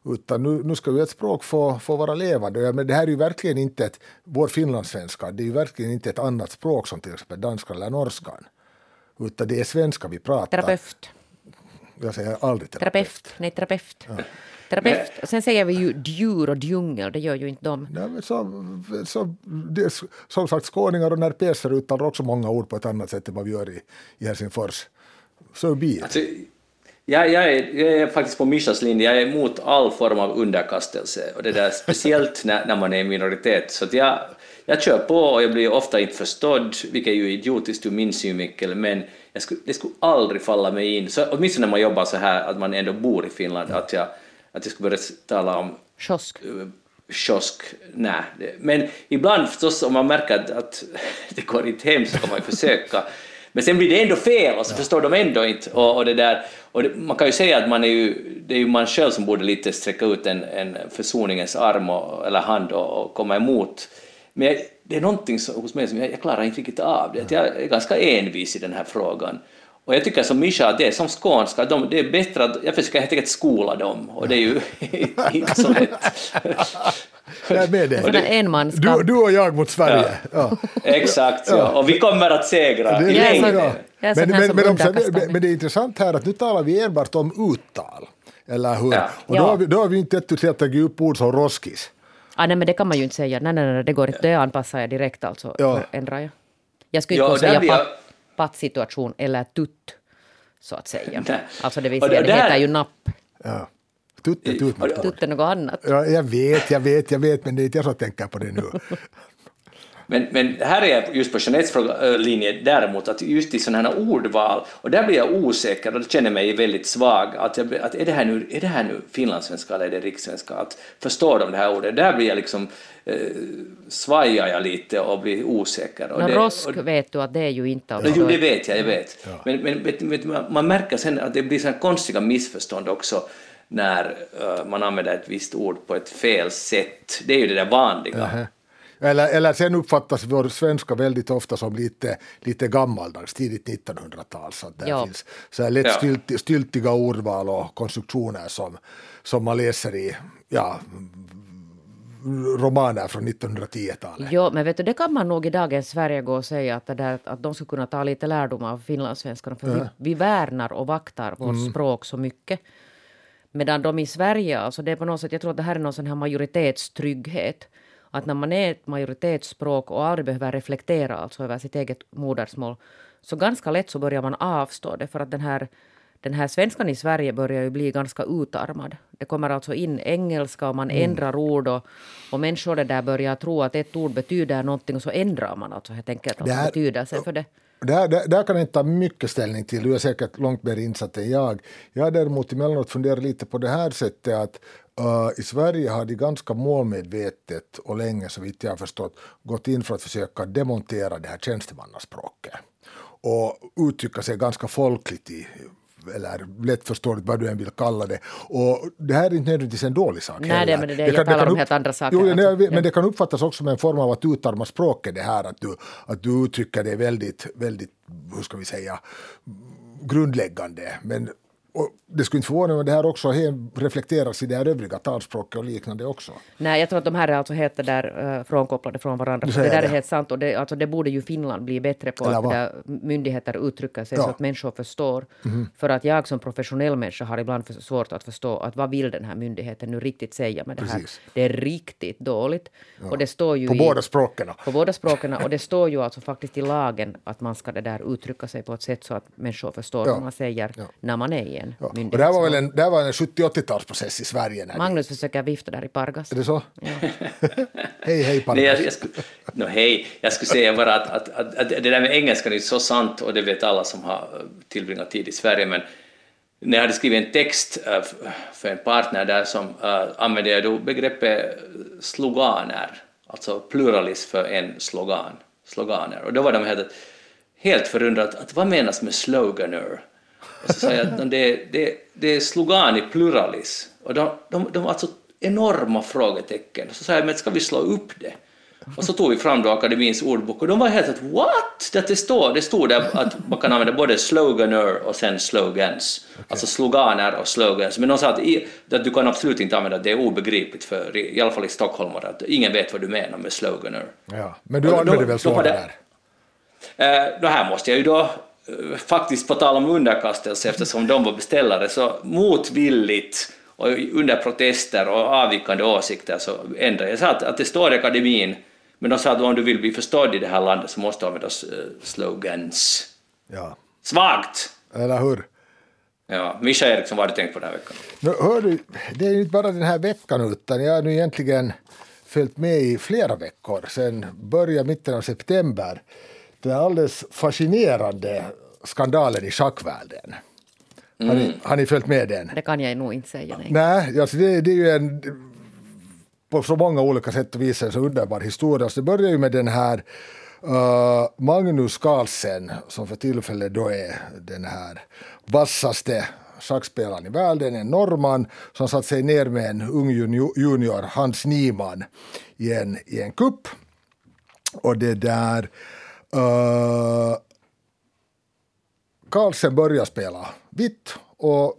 Utan nu, nu ska ju ett språk få, få vara levande. Ja, Men det här är ju verkligen inte ett, vår finlandssvenska, det är ju verkligen inte ett annat språk som till exempel danska eller norskan. Utan det är svenska vi pratar. Terapeut. Jag säger aldrig terapeut. Terapeut. Nej, terapeut. Terapeut. Sen säger vi ju djur och djungel. Det gör ju inte de. Ja, men så, så, det, som sagt, skåningar och närpeser uttalar också många ord på ett annat sätt än vad vi gör i, i Helsingfors. So be it. Jag, jag, är, jag är faktiskt på Mishas linje, jag är emot all form av underkastelse, och det där speciellt när, när man är en minoritet. Så jag, jag kör på och jag blir ofta inte förstådd, vilket är ju idiotiskt ur min synvinkel, men jag skulle, det skulle aldrig falla mig in, så, åtminstone när man jobbar så här, att man ändå bor i Finland, att jag, att jag skulle börja tala om Kiosk. eh, kiosk, nej. Men ibland förstås om man märker att, att det går inte hem så kan man ju försöka. Men sen blir det ändå fel och så förstår de ändå inte. Och, och det där, och det, man kan ju säga att man är ju, det är ju man själv som borde lite sträcka ut en, en försoningens arm och, eller hand och, och komma emot. Men jag, det är någonting som, hos mig som jag, jag klarar inte riktigt av det. Jag är ganska envis i den här frågan. Och jag tycker som Mischa, att det är som skånska, de, det är bättre att jag försöker helt enkelt skola dem och det är ju inte så lätt. Jag är med dig. Du, enmanskamp. du och jag mot Sverige. Ja. Exakt, ja. och vi kommer att segra Det i längden. Men, men, men, underkastar men, det är intressant här att nu talar vi enbart om uttal. Eller hur? Ja. Och då, Ja. har vi, då har vi inte ett tagit upp ord som roskis. Ah, nej, men det kan man ju inte säga. Nej, nej, nej, det går inte. Det anpassar jag direkt alltså. Ja. Ändrar jag. Jag skulle Ja, inte där säga pattsituation eller tutt, så att säga. Alltså det vill säga, det heter ju napp. Ja. Tutt är. Tutt är något annat. Ja, jag vet, jag vet, jag vet, men det är inte jag som tänker på det nu. Men, men här är jag just på Jeanettes äh, linje däremot, att just i sådana här ordval, och där blir jag osäker och känner mig väldigt svag, att, jag, att är, det här nu, är det här nu finlandssvenska eller är det rikssvenska? Att förstår de det här ordet? Där blir jag liksom, eh, svajar jag lite och blir osäker. Och Nå, det, rosk och, vet du att det är ju inte. Ja, Alltså, Jo, det vet jag, jag vet. Men, men vet, vet, man- man märker sen att det blir sådana konstiga missförstånd också när eh, man använder ett visst ord på ett fel sätt. Det är ju det där vanliga. Eller, eller sen uppfattas vår svenska väldigt ofta som lite, lite gammaldags, tidigt 1900-tal. Så att där Ja. finns så här lätt Ja. stylt, styltiga ordval och konstruktioner som, som man läser i ja, romaner från 1910-talet. Jo, men vet du, det kan man nog i dagens Sverige gå och säga att, det där, att de skulle kunna ta lite lärdom av finlandssvenskarna. För vi, vi värnar och vaktar vårt språk så mycket. Medan de i Sverige, alltså det är på något sätt, jag tror att det här är någon sån här majoritetstrygghet. Att när man är ett majoritetsspråk och aldrig behöver reflektera alltså över sitt eget modersmål, så ganska lätt så börjar man avstå det för att den här den här svenskan i Sverige börjar ju bli ganska utarmad. Det kommer alltså in engelska och man ändrar ord och, och människor där börjar tro att ett ord betyder någonting och så ändrar man alltså helt enkelt alltså betydelsen för det. Där, där, där kan jag inte ta mycket ställning till, du är säkert långt mer insatt än jag. Jag har däremot emellanåt funderat lite på det här sättet att uh, i Sverige har de ganska målmedvetet och länge, så vitt jag har förstått, gått in för att försöka demontera det här tjänstemannaspråket och uttrycka sig ganska folkligt i eller lättförståeligt, vad du än vill kalla det. Och det här är inte nödvändigtvis en dålig sak Nej, heller. det- men det det jag talar om helt andra saker, Jo, nej, alltså. men Ja. det kan uppfattas också som en form av att utarma språket det här att du, att du uttrycker det väldigt, väldigt, hur ska vi säga, grundläggande. Men och det skulle inte förvåna mig om det här också reflekteras i det här övriga talspråket och liknande också. Nej, jag tror att de här är alltså helt där, uh, frånkopplade från varandra. Det där det. är helt sant och det, alltså, det borde ju Finland bli bättre på, Eller att där myndigheter uttrycker sig ja. så att människor förstår. Mm. För att jag som professionell människa har ibland svårt att förstå att vad vill den här myndigheten nu riktigt säga med det här. Det är riktigt dåligt. Ja. Och det står ju på i, båda språken. På båda språken. och det står ju alltså faktiskt i lagen att man ska det där uttrycka sig på ett sätt så att människor förstår ja. vad man säger när man är i en ja. Och det här var väl en, det här var en 70-80-talsprocess i Sverige? När Magnus det... försöker vifta där i Pargas. Är det så? Ja. hej, hej Pargas. Nej, jag, jag skulle, no, hej, jag skulle säga bara att, att, att, att, det där med engelskan är så sant och det vet alla som har tillbringat tid i Sverige men när jag hade skrivit en text äh, för en partner där som äh, använde jag då begreppet sloganer, alltså pluralis för en slogan, sloganer. Och då var de helt, helt förundrade, att vad menas med sloganer? Och så sa jag att det, det, det är slogan i pluralis. Och de, de, de var alltså enorma frågetecken. Så sa jag, men ska vi slå upp det? Och så tog vi fram då akademins ordbok och de var helt att what? Det, det, står, det stod där att man kan använda både sloganer och sen slogans. Okay. Alltså sloganer och slogans. Men de sa att, i, att du kan absolut inte använda det, är obegripligt för i alla fall i stockholmare att ingen vet vad du menar med sloganer. Ja, men du använder väl sloganer? Eh, det här måste jag ju då faktiskt på tal om underkastelse, eftersom de var beställare, så motvilligt och under protester och avvikande åsikter så ändrade jag. sa att, att det står i akademin, men de sa att om du vill bli förstådd i det här landet så måste du använda slogans. Ja. Svagt! Eller hur? Ja, Mischa Eriksson, vad har du tänkt på den här veckan? Nu, hör du, det är inte bara den här veckan utan jag har nu egentligen följt med i flera veckor sen början mitten av september den alldeles fascinerande skandalen i schackvärlden. Mm. Har, ni, mm. har ni följt med den? Det kan jag nog inte säga. Nej, nej alltså det, det är ju en på så många olika sätt och vis en så underbar historia. Så det börjar ju med den här uh, Magnus Carlsen som för tillfället då är den här vassaste schackspelaren i världen, en norrman som satt sig ner med en ung junior, Hans Niemann, i en, i en kupp. Och det där Uh, Carlsen började spela vitt och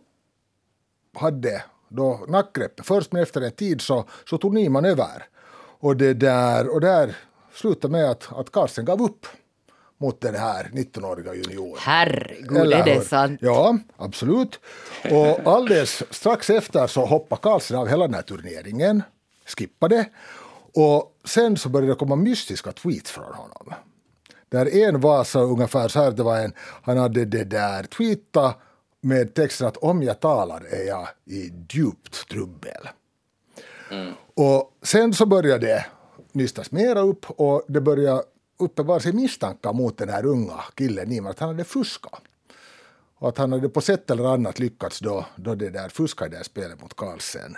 hade då nackgreppet först, men efter en tid så, så tog Niman över. Och, det där, och där slutade med att, att Carlsen gav upp mot den här 19-åriga junioren. Herregud, är det sant? Ja, absolut. Och alldeles strax efter så hoppade Carlsen av hela den här turneringen, skippade. Och sen så började det komma mystiska tweets från honom. Där en var så ungefär så här, det var en, han hade det där tweeta med texten att om jag talar är jag i djupt trubbel. Mm. Och sen så började det nystas mera upp och det började uppenbara sig misstankar mot den här unga killen i att han hade fuskat. Och att han hade på sätt eller annat lyckats då, då det där fuska i det här spelet mot Carlsen.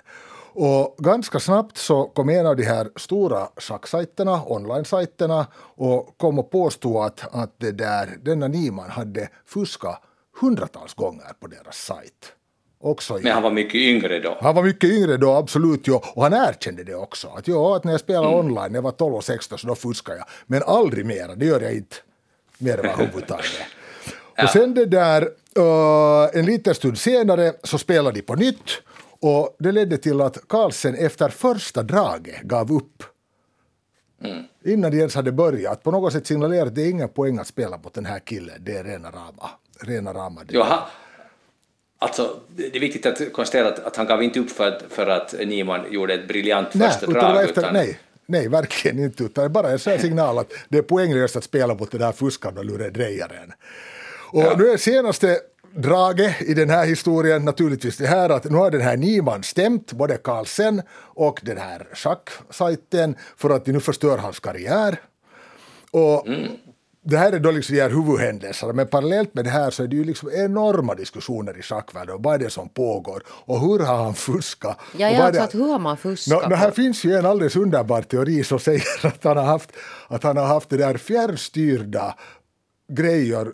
Och ganska snabbt så kom en av de här stora schacksajterna, online-sajterna och kom och påstod att, att det där, denna Niman hade fuskat hundratals gånger på deras sajt. Också Men han var mycket yngre då? Han var mycket yngre då, absolut. Ja. Och han erkände det också. Att, ja, att när jag spelade mm. online, när jag var 12 och 16, så då fuskade jag. Men aldrig mera, det gör jag inte mer överhuvudtaget. ja. Och sen det där, uh, en liten stund senare så spelade de på nytt och det ledde till att Carlsen efter första draget gav upp. Mm. Innan de ens hade börjat. På något sätt signalerade att det är ingen poäng att spela mot den här killen. Det är rena rama. Rena rama det. Jaha. Alltså, det är viktigt att konstatera att, att han gav inte upp för att, för att Niemann gjorde ett briljant första nej, drag. Efter, utan... Nej, nej, verkligen inte. Utan bara en sån signal att det är poänglöst att spela mot den här fuskande lurendrejaren. Och ja. nu är senaste draget i den här historien naturligtvis det här att nu har den här Niman stämt både Carlsen och den här schacksajten för att de nu förstör hans karriär. Och mm. Det här är då liksom de här huvudhändelserna, men parallellt med det här så är det ju liksom enorma diskussioner i schackvärlden och vad är det som pågår och hur har han fuskat? Ja, ja alltså att hur har man fuskat? No, no, här finns ju en alldeles underbar teori som säger att han har haft, att han har haft det där fjärrstyrda grejer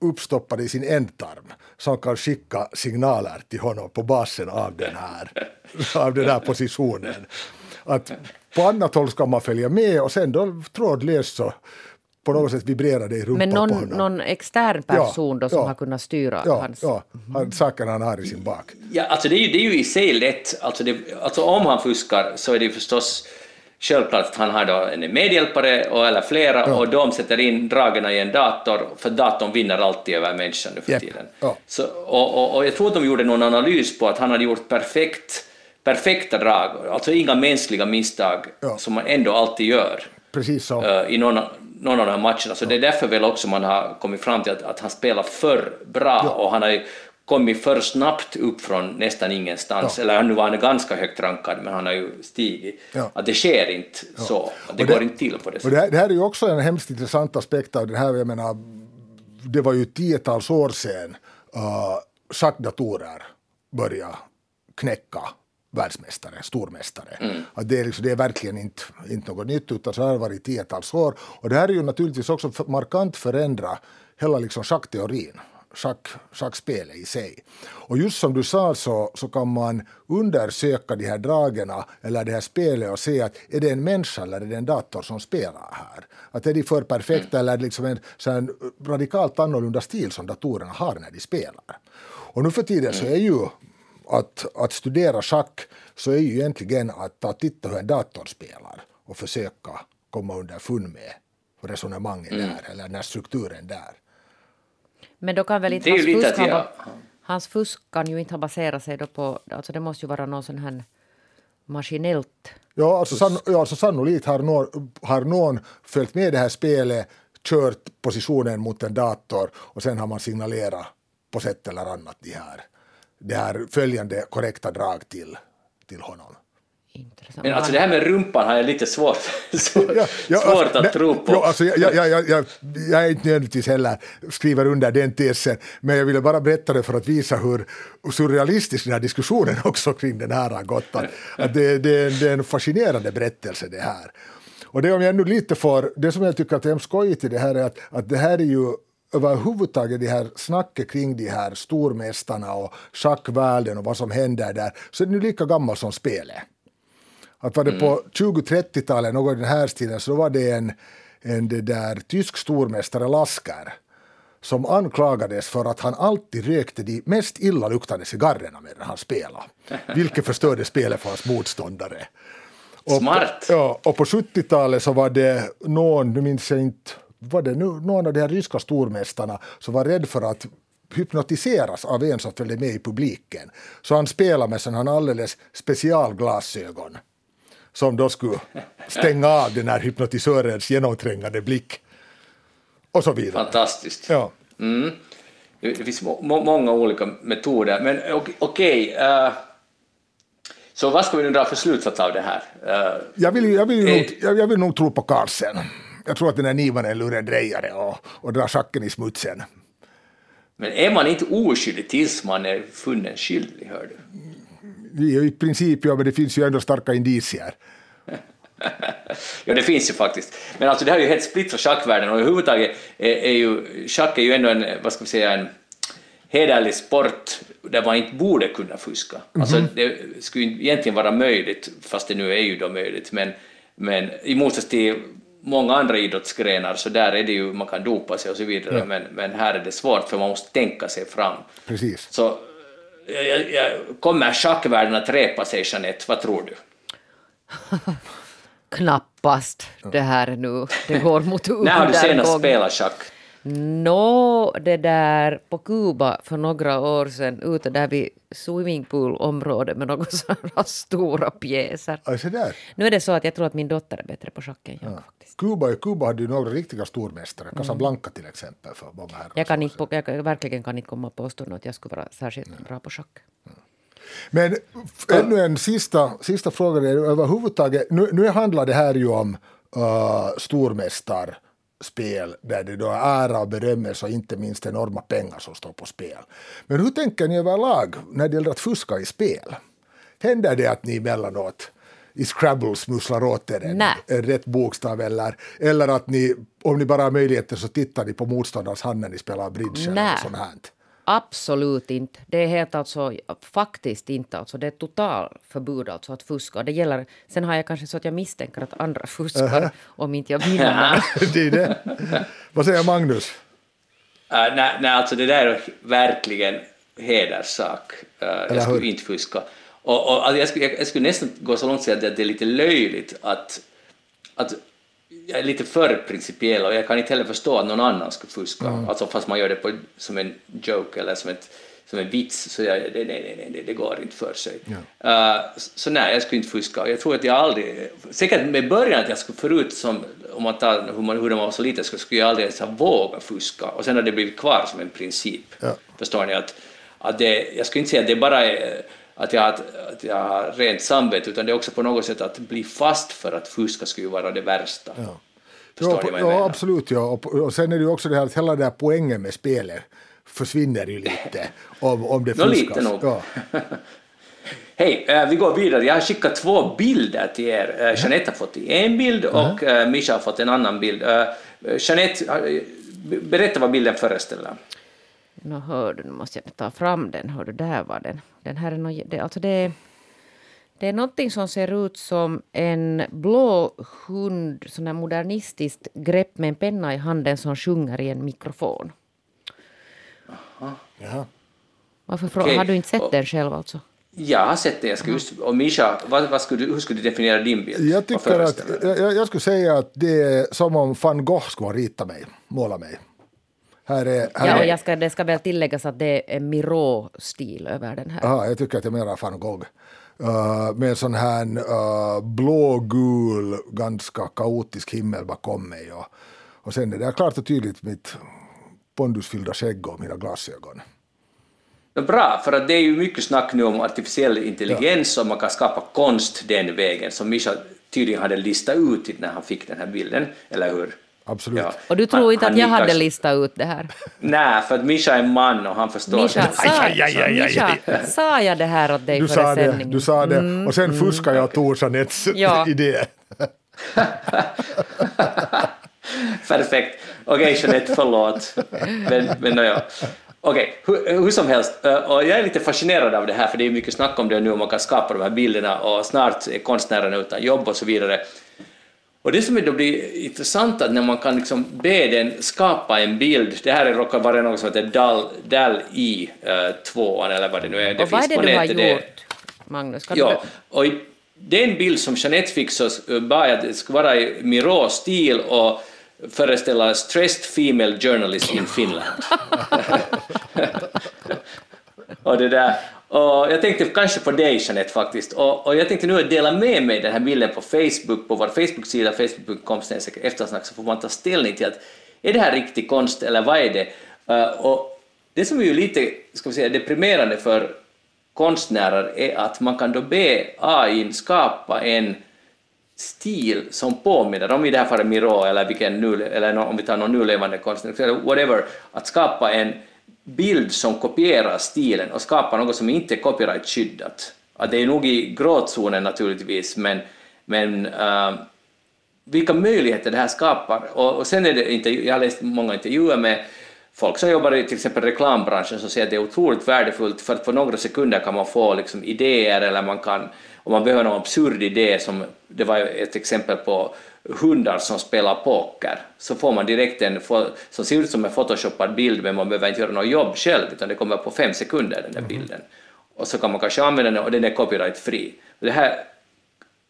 uppstoppad i sin ändtarm som kan skicka signaler till honom på basen av den här, av den här positionen. Att på annat håll ska man följa med och sen då trådlöst så på något sätt vibrerade i rumpan Men någon, på honom. någon extern person Ja, då som ja. har kunnat styra ja, hans... ja, han, sakerna han har i sin bak. Ja, alltså det är ju, det är ju i sig lätt. Alltså, det, alltså om han fuskar så är det förstås självklart han har då en medhjälpare och, eller flera och de sätter in dragerna i en dator för datorn vinner alltid över människan nu för Japp, tiden. ja. Så, och, och, och jag tror att de gjorde någon analys på att han hade gjort perfekt, perfekta drag, alltså inga mänskliga misstag Ja. som man ändå alltid gör Precis så. eh, i någon, någon av de här matcherna. Så det är därför väl också man har kommit fram till att, att han spelar för bra och han har kommit för snabbt upp från nästan ingenstans. Ja. Eller nu var han ganska högt rankad, men han har ju stigit. Ja. Att det sker inte så. Att det, det- går inte till på det sättet. det, här, det här är ju också en hemskt intressant aspekt av det här. Jag menar, det var ju tiotals år sedan uh, schackdatorer började knäcka världsmästare, stormästare. Mm. Att det, är liksom, det är verkligen inte, inte något nytt, utan så har det varit tiotals år. Och det här är ju naturligtvis också markant förändra hela liksom schackteorin, schack, schackspelet i sig. Och just som du sa så, så kan man undersöka de här dragerna eller det här spelet och se att är det en människa eller är det en dator som spelar här? Att är de för perfekta eller är det liksom en, så en radikalt annorlunda stil som datorerna har när de spelar? Och nu för tiden så är ju att, att studera schack så är ju egentligen att ta titta hur en dator spelar och försöka komma underfund med resonemanget där eller den här strukturen där. Men då kan väl inte hans fusk, att ha, jag- hans fusk kan ju inte ha baserat sig då på, alltså det måste ju vara någon sån här maskinellt. Ja, alltså, sann, ja, alltså sannolikt har någon, har någon följt med det här spelet, kört positionen mot en dator och sen har man signalerat på sätt eller annat de här, det här följande korrekta drag till, till honom. Intressant. Men alltså det här med rumpan har jag lite svårt, svårt, svårt alltså, att nej, tro på. Ja, alltså, jag, jag, jag, jag, jag är inte nödvändigtvis heller skriver under den tesen, men jag ville bara berätta det för att visa hur surrealistisk den här diskussionen också kring den här har gått. Att, att det, det, det är en fascinerande berättelse det här. Och det om jag nu lite får, det som jag tycker att är hemskt skojigt i det här är att, att det här är ju överhuvudtaget det här snacket kring de här stormästarna och schackvärlden och vad som händer där, så är det nu lika gammal som spelet. Att var det på 20-30-talet, något i den här stilen, så var det en, en det där tysk stormästare Lasker som anklagades för att han alltid rökte de mest illaluktande cigarrerna medan han spelade, vilket förstörde spelet för hans motståndare. Och Smart. På, ja, och på 70-talet så var det någon, nu minns jag inte, var det nu, någon av de här ryska stormästarna som var rädd för att hypnotiseras av en som följde med i publiken. Så han spelade med sådana alldeles specialglasögon som då skulle stänga av den här hypnotisörens genomträngande blick. Och så vidare. Fantastiskt. Ja. Mm. Det finns må, må, många olika metoder, men ok- okej. eh, så vad ska vi nu dra för slutsats av det här? Eh, Jag vill, jag, vill Eh. nog, jag, jag vill nog tro på Carlsen. Jag tror att den här Nivan är en lurendrejare och, och drar schacken i smutsen. men är man inte oskyldig tills man är funnen skyldig, hör du? I princip, ja, men det finns ju ändå starka indicier. Ja, det finns ju faktiskt. Men alltså det här är ju helt splittrat schackvärlden och överhuvudtaget är, är ju, schack är ju ändå en, vad ska vi säga, en hederlig sport där man inte borde kunna fuska. Alltså det skulle ju egentligen vara möjligt, fast det nu är ju då möjligt, men, men i motsats till många andra idrottsgrenar så där är det ju, man kan dopa sig och så vidare, men, men här är det svårt för man måste tänka sig fram. Precis. Så jag, jag, jag, kommer schackvärlden att repa sig, Jeanette? Vad tror du? Knappast det här nu. Det går mot När har du senast undergång. spelat schack? Nå, det där på Kuba för några år sedan ute där vid swimmingpoolområdet med några sådana stora pjäser. Alltså där. Nu är det så att jag tror att min dotter är bättre på schack än jag faktiskt. Kuba, Kuba hade ju några riktiga stormästare, Casablanca till exempel. För många herrar. Jag, kan inte, jag verkligen kan inte komma på stånd att jag skulle vara särskilt bra på schack. Men ännu en sista, sista fråga. Överhuvudtaget, nu, nu handlar det här ju om uh, stormästarspel där det då är ära och berömmelse och inte minst enorma pengar som står på spel. Men hur tänker ni överlag när det gäller att fuska i spel? Händer det att ni emellanåt i Scrabble smusslar åt er en, en rätt bokstav eller, eller att ni, om ni bara har möjligheter så tittar ni på motståndarens hand när ni spelar bridge eller Nej. något sånt här? Absolut inte. Det är helt alltså, faktiskt inte. Alltså, det är totalförbud alltså att fuska. Det gäller, sen har jag kanske så att jag misstänker att andra fuskar uh -huh. om inte jag vill. det är det. Vad säger Magnus? Uh, nej, nej, alltså det där är verkligen hederssak. Uh, jag skulle inte fuska. Och, och alltså jag, skulle, jag, jag, skulle nästan gå så långt att säga att det är lite löjligt att, att jag är lite för principiell och jag kan inte heller förstå att någon annan skulle fuska, mm. alltså fast man gör det på, som en joke eller som, ett, som en vits, så jag, nej, nej, nej, det går inte för sig. Ja. Uh, så nej, jag skulle inte fuska. Jag tror att jag aldrig, säkert med början att jag skulle förut, som, om man tar hur man, hur man var så liten, så skulle jag aldrig ens ha vågat fuska, och sen har det blivit kvar som en princip. Ja. Förstår ni? Att, att det, jag skulle inte säga att det bara är att jag, att jag har rent samvete, utan det är också på något sätt att bli fast för att fuska skulle vara det värsta. Ja. Förstår ja, ja absolut. Ja. Och, och sen är det ju också det här att hela den här poängen med spelet försvinner ju lite om, om det fuskas. lite nog. Ja. Hej, äh, vi går vidare. Jag har skickat två bilder till er. Äh, Jeanette har fått en bild och äh, Mischa har fått en annan bild. Jeanette, berätta vad bilden föreställer. Nå hör du, nu måste jag ta fram den. Hör du, där var den. Den här är no, det, alltså det, det är någonting som ser ut som en blå hund, sån här modernistiskt grepp med en penna i handen som sjunger i en mikrofon. Aha. Jaha. Varför okay. Har du inte sett den själv alltså? Jag har sett det. Jag skulle just, och Mischa, vad, vad skulle du, hur skulle du definiera din bild? Jag, tycker att, jag, jag, skulle säga att det är som om van Gogh skulle ha ritat mig, målat mig. Här är, här ja, och jag ska, det ska väl tilläggas att det är Miro-stil över den här. Aha, jag tycker att det är mera van Gogh. Uh, med sån här uh, blågul, ganska kaotisk himmel bakom mig. Och, och sen är det klart och tydligt mitt pondusfyllda skägg och mina glasögon. Bra, för att det är ju mycket snack nu om artificiell intelligens ja. och man kan skapa konst den vägen, som Mischa tydligen hade listat ut när han fick den här bilden, eller hur? Absolut. Ja. Och du tror han, inte att jag hade listat ut det här? Nej, för att Mischa är man och han förstår. Mischa, sa, Mischa, sa jag det här åt dig du före sändningen? Du sa det, mm, och sen mm, fuskade jag Tor Jeanettes ja. idé. Perfekt. Okej, okay, Jeanette, förlåt. Men, men ja. Okej, okay, hur, hur, som helst, eh, och jag är lite fascinerad av det här, för det är mycket snack om det nu, och man kan skapa de här bilderna, och snart är konstnärerna utan jobb och så vidare. Och det som då blir intressant är när man kan liksom be den skapa en bild, det här råkar vara något som heter DAL, DAL i uh, 2 eller vad det nu är. Det och vad är det du har det. gjort, Magnus? Kan ja, och i den bild som Jeanette fick så bad jag att det skulle vara i Miro-stil och föreställa stressed female journalist in Finland. och det där, och jag tänkte kanske på dig Jeanette faktiskt, och, och jag tänkte nu dela med mig den här bilden på Facebook, på vår Facebook-sida, facebook.com eftersnack, så får man ta ställning till att är det här riktig konst eller vad är det? Eh, och det som är ju lite ska vi säga, deprimerande för konstnärer är att man kan då be AI skapa en stil som påminner, om i det här fallet Miro eller, vilken nu, eller om vi tar någon nu levande konstnär, whatever, att skapa en bild som kopierar stilen och skapar något som inte är copyrightskyddat. Att det är nog i gråzonen naturligtvis, men, men uh, vilka möjligheter det här skapar. Och, och sen är det inte, jag har läst många intervjuer med folk som jobbar i till exempel reklambranschen som säger att det är otroligt värdefullt för att på några sekunder kan man få liksom idéer eller man kan, om man behöver någon absurd idé som det var ett exempel på hundar som spelar poker, så får man direkt en som ser ut som en photoshoppad bild men man behöver inte göra något jobb själv utan det kommer på fem sekunder den där mm. bilden. Och så kan man kanske använda den och den är copyrightfri. Det här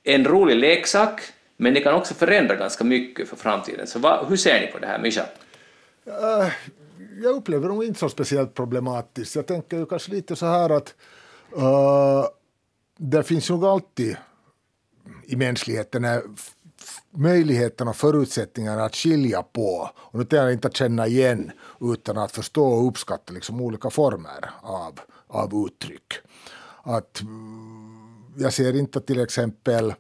är en rolig leksak men det kan också förändra ganska mycket för framtiden. Så vad, hur ser ni på det här, Mischa? Uh, jag upplever det inte så speciellt problematiskt. Jag tänker ju kanske lite så här att uh, det finns nog alltid i mänskligheten möjligheterna och förutsättningarna att skilja på, och nu tänker jag inte att känna igen, utan att förstå och uppskatta liksom olika former av, av uttryck. Att, mm, jag ser inte till exempel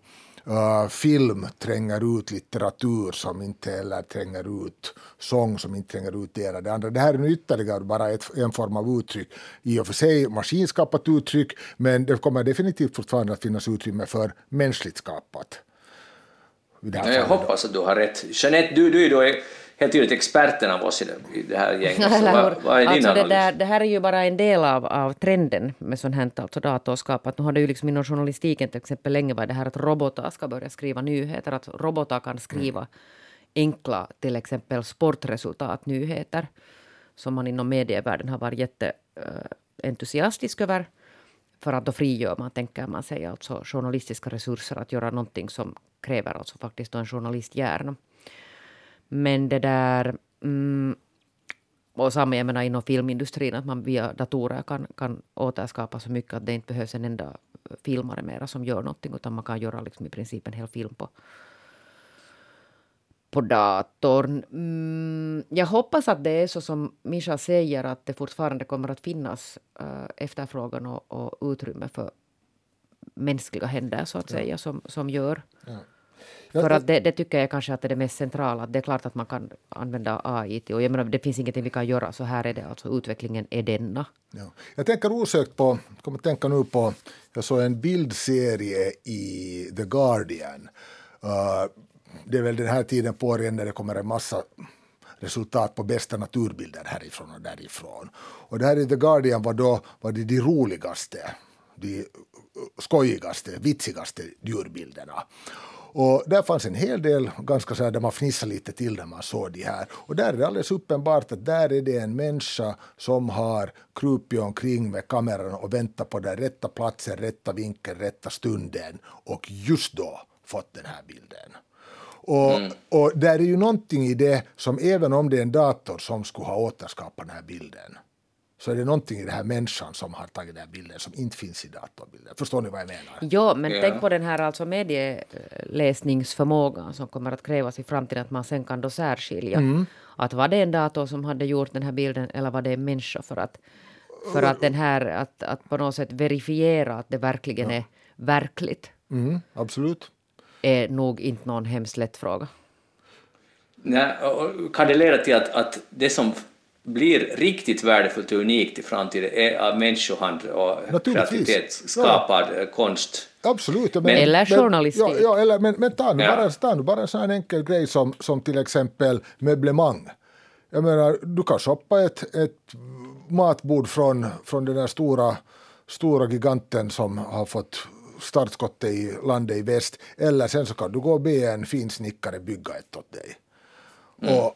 uh, film tränger ut litteratur som inte heller tränger ut sång som inte tränger ut det ena det andra. Det här är nu ytterligare bara ett, en form av uttryck. I och för sig maskinskapat uttryck, men det kommer definitivt fortfarande att finnas utrymme för mänskligt skapat ja, jag hoppas att du har rätt. Jeanette, du, du är då helt tydligt experten av oss i det, i det här gänget. Så vad, vad är din alltså analys? det, där, det här är ju bara en del av, av trenden med sånt här alltså datorskap. Att nu har det ju liksom inom journalistiken till exempel länge varit det här att robotar ska börja skriva nyheter. Att robotar kan skriva enkla, till exempel sportresultatnyheter som man inom medievärlden har varit jätteentusiastisk över. För att då frigör man, tänker man sig, alltså journalistiska resurser att göra någonting som kräver alltså faktiskt en journalisthjärna. Men det där... Mm, och samma jag menar inom filmindustrin, att man via datorer kan, kan återskapa så mycket att det inte behövs en enda filmare mera som gör någonting, utan man kan göra liksom i princip en hel film på, på datorn. Mm, jag hoppas att det är så som Misha säger, att det fortfarande kommer att finnas uh, efterfrågan och, och utrymme för mänskliga händer, så att säga, som, som gör. Ja. För att det, det, tycker jag kanske att det är det mest centrala. Det är klart att man kan använda AI till, och jag menar, det finns ingenting vi kan göra, så här är det, alltså utvecklingen är denna. Ja. Jag tänker osökt på, kommer tänka nu på, jag såg en bildserie i The Guardian. Uh, det är väl den här tiden på året när det kommer en massa resultat på bästa naturbilder härifrån och därifrån. Och det här i The Guardian var då var det de roligaste, de skojigaste, vitsigaste djurbilderna. Och där fanns en hel del ganska så här, där man fnissade lite till när man såg de här. Och där är det alldeles uppenbart att där är det en människa som har krupit omkring med kameran och väntat på den rätta platsen, rätta vinkeln, rätta stunden och just då fått den här bilden. Och, mm. och där är ju någonting i det som även om det är en dator som skulle ha återskapat den här bilden så är det någonting i den här människan som har tagit den här bilden som inte finns i datorbilden. Förstår ni vad jag menar? Ja, men ja. tänk på den här alltså medieläsningsförmågan som kommer att krävas i framtiden, att man sen kan då särskilja mm. att var det en dator som hade gjort den här bilden eller var det en människa för att, för att den här, att, att på något sätt verifiera att det verkligen ja. är verkligt. Mm, absolut. Är nog inte någon hemskt lätt fråga. Nej, kan det leda till att, att det som blir riktigt värdefullt och unikt i framtiden är av människohand och kreativitet skapad ja. konst. Absolut. Men, eller journalistik. Ja, ja, eller, men, men ta nu ja. bara, ta nu bara en sån enkel grej som, som till exempel möblemang. Jag menar, du kan shoppa ett, ett matbord från, från den där stora, stora giganten som har fått startskottet i landet i väst, eller sen så kan du gå och be en fin snickare bygga ett åt dig. Mm. Och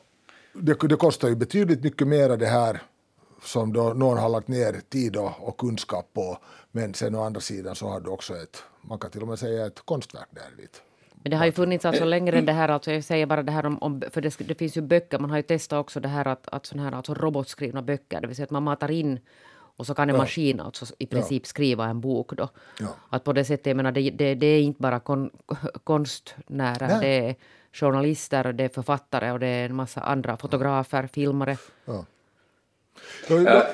det, det kostar ju betydligt mycket mer det här som då någon har lagt ner tid och, och, kunskap på. Men sen å andra sidan så har du också ett, man kan till och med säga ett konstverk där dit. Men det har ju funnits alltså längre än det här, alltså jag säger bara det här om, om för det, det, finns ju böcker, man har ju testat också det här att, att sådana här alltså robotskrivna böcker, det vill säga att man matar in och så kan en ja. maskin alltså i princip ja. skriva en bok då. Ja. Att på det sättet, jag menar, det, det, det är inte bara kon, konstnärer, det är journalister, det är författare och det är en massa andra fotografer, filmare. Ja. Ja,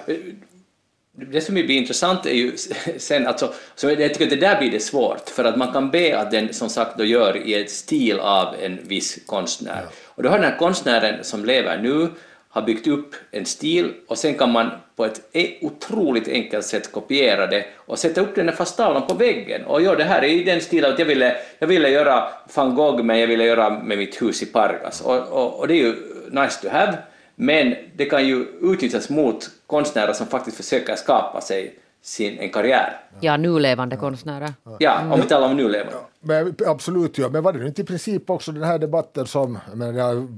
det som blir intressant är ju sen, alltså, så jag tycker att det där blir det svårt, för att man kan be att den som sagt då gör i ett stil av en viss konstnär. Ja. Och då har den här konstnären som lever nu har byggt upp en stil och sen kan man på ett e- otroligt enkelt sätt kopiera det och sätta upp den där fast tavlan på väggen. Och ja, det här är i den stilen att jag ville, jag ville göra van Gogh men jag ville göra med mitt hus i Pargas. Och, och, och det är ju nice to have, men det kan ju utnyttjas mot konstnärer som faktiskt försöker skapa sig sin, en karriär. Ja, nulevande konstnärer. Ja, om vi talar om nulevande. Ja, men, absolut, ja. men var det inte i princip också den här debatten som, men jag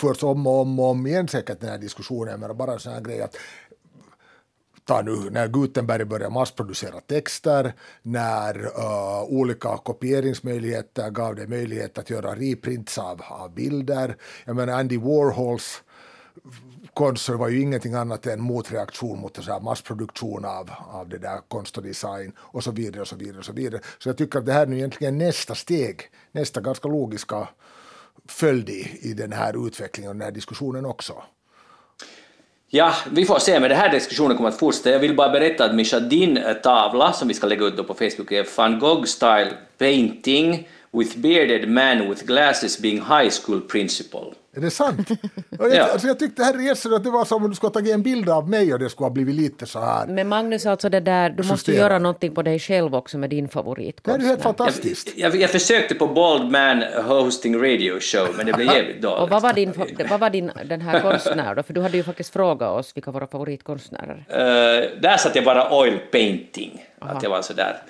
förts om och om och om igen säkert den här diskussionen, men bara en sån här grej att ta nu när Gutenberg började massproducera texter, när uh, olika kopieringsmöjligheter gav det möjlighet att göra reprints av, av bilder. Jag menar Andy Warhols konst var ju ingenting annat än motreaktion mot så här massproduktion av, av det där konst och design och så vidare och så vidare och så vidare. Så jag tycker att det här är nu egentligen nästa steg, nästa ganska logiska följd i, i den här utvecklingen och den här diskussionen också. Ja, vi får se, men den här diskussionen kommer att fortsätta. Jag vill bara berätta att Mischa, din eh, tavla som vi ska lägga ut på Facebook är van Gogh style painting with bearded man with glasses being high school principal. Är det sant? Jag, Ja. alltså jag tyckte här resan att det var som om du skulle ha tagit en bild av mig och det skulle ha blivit lite så här. Men Magnus, alltså det där, du måste Justera. göra någonting på dig själv också med din Det är favoritkonstnär. ju helt Jag, fantastiskt. jag, jag försökte på Bold Man hosting radio show, men det blev jävligt dåligt. Och vad var, din, vad var din den här konstnär då? För du hade ju faktiskt frågat oss vilka våra favoritkonstnärer är. Eh, där satt jag bara oil painting, att jag var sådär.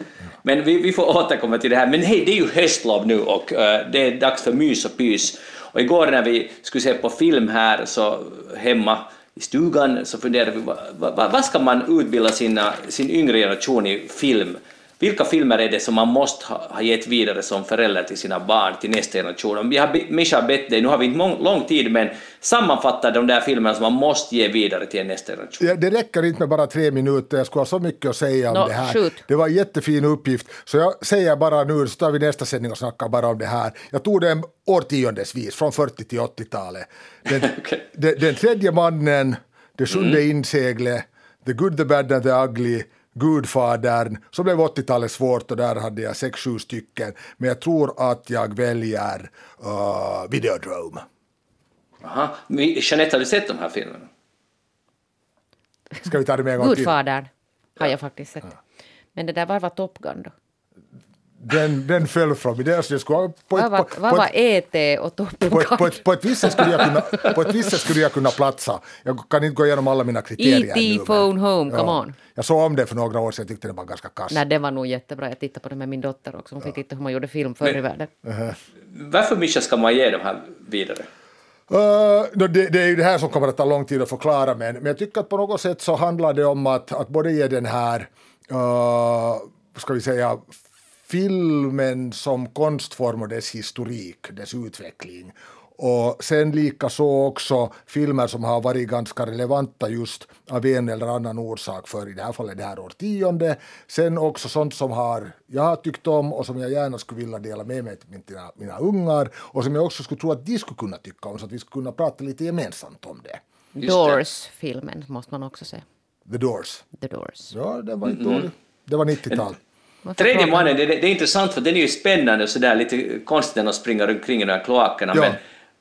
Men vi, vi får återkomma till det här. Men hej, det är ju höstlov nu och eh, det är dags för mys och pys. Och igår när vi skulle se på film här så hemma i stugan så funderade vi, vad, vad, vad ska man utbilda sina, sin yngre generation i film? Vilka filmer är det som man måste ha, ha gett vidare som förälder till sina barn, till nästa generation? Jag har, Mischa bett dig, nu har vi inte mång, lång tid, men sammanfatta de där filmerna som man måste ge vidare till nästa generation. Ja, det räcker inte med bara tre minuter, jag skulle ha så mycket att säga om Nå, det här. shoot. Det var en jättefin uppgift, så jag säger bara nu, så tar vi nästa sändning och snackar bara om det här. Jag tog den årtiondesvis, från 40 till 80-talet. Den, Okej. den, den tredje mannen, Det sjunde inseglet, The Good, The Bad and The Ugly, Gudfadern, så blev 80-talet svårt och där hade jag sex, sju stycken. Men jag tror att jag väljer uh, Videodrome. Aha. Jeanette, har du sett de här filmerna? Ska vi ta det med en gång till? Gudfadern har jag faktiskt sett. Men det där var, var Top Gun då? Den, den föll från mig. Alltså, det skulle, på, ett, Vad var, på, vad på, var E.T. och Top på, ett, på, på ett visst sätt skulle jag kunna, på ett visst sätt skulle jag kunna platsa. Jag kan inte gå igenom alla mina kriterier E.T. nu, men- Phone Home, come on. Jag såg om det för några år sedan, jag tyckte det var ganska kass. Nej, det var nog jättebra. Jag tittade på det med min dotter också. Hon fick titta hur man gjorde film förr i världen. Varför Mischa ska man ge de här vidare? Uh, det, det är ju det här som kommer att ta lång tid att förklara, men, men jag tycker att på något sätt så handlar det om att, att både ge den här, uh, ska vi säga, filmen som konstform och dess historik, dess utveckling. Och sen lika så också filmer som har varit ganska relevanta just av en eller annan orsak för i det här fallet det här årtionde. Sen också sånt som har, jag har tyckt om och som jag gärna skulle vilja dela med mig till mina, mina ungar och som jag också skulle tro att de skulle kunna tycka om så att vi skulle kunna prata lite gemensamt om det. Doors-filmen måste man också säga. The Doors. The Doors. Ja, den var inte dålig. Det var 90-tal. Varför Tredje mannen, det, det är intressant för den är ju spännande och sådär lite konstigt de springer omkring i de här kloakerna, Ja. men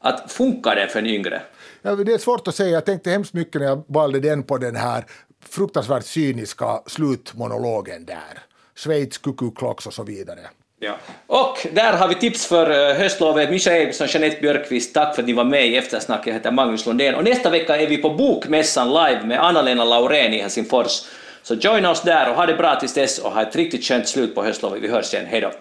att funkar den för en yngre? Ja, det är svårt att säga. Jag tänkte hemskt mycket när jag valde den på den här fruktansvärt cyniska slutmonologen där. Schweiz, Kuku Klocks och så vidare. Ja. Och där har vi tips för eh, höstlovet. Mischa Eriksson, Jeanette Björkqvist, tack för att ni var med i eftersnacket. Jag heter Magnus Lundén. Och nästa vecka är vi på Bokmässan live med Anna-Lena Laurén i Helsingfors. Så joina oss där och ha det bra tills dess och ha ett riktigt skönt slut på höstlovet. Vi hörs igen. hejdå!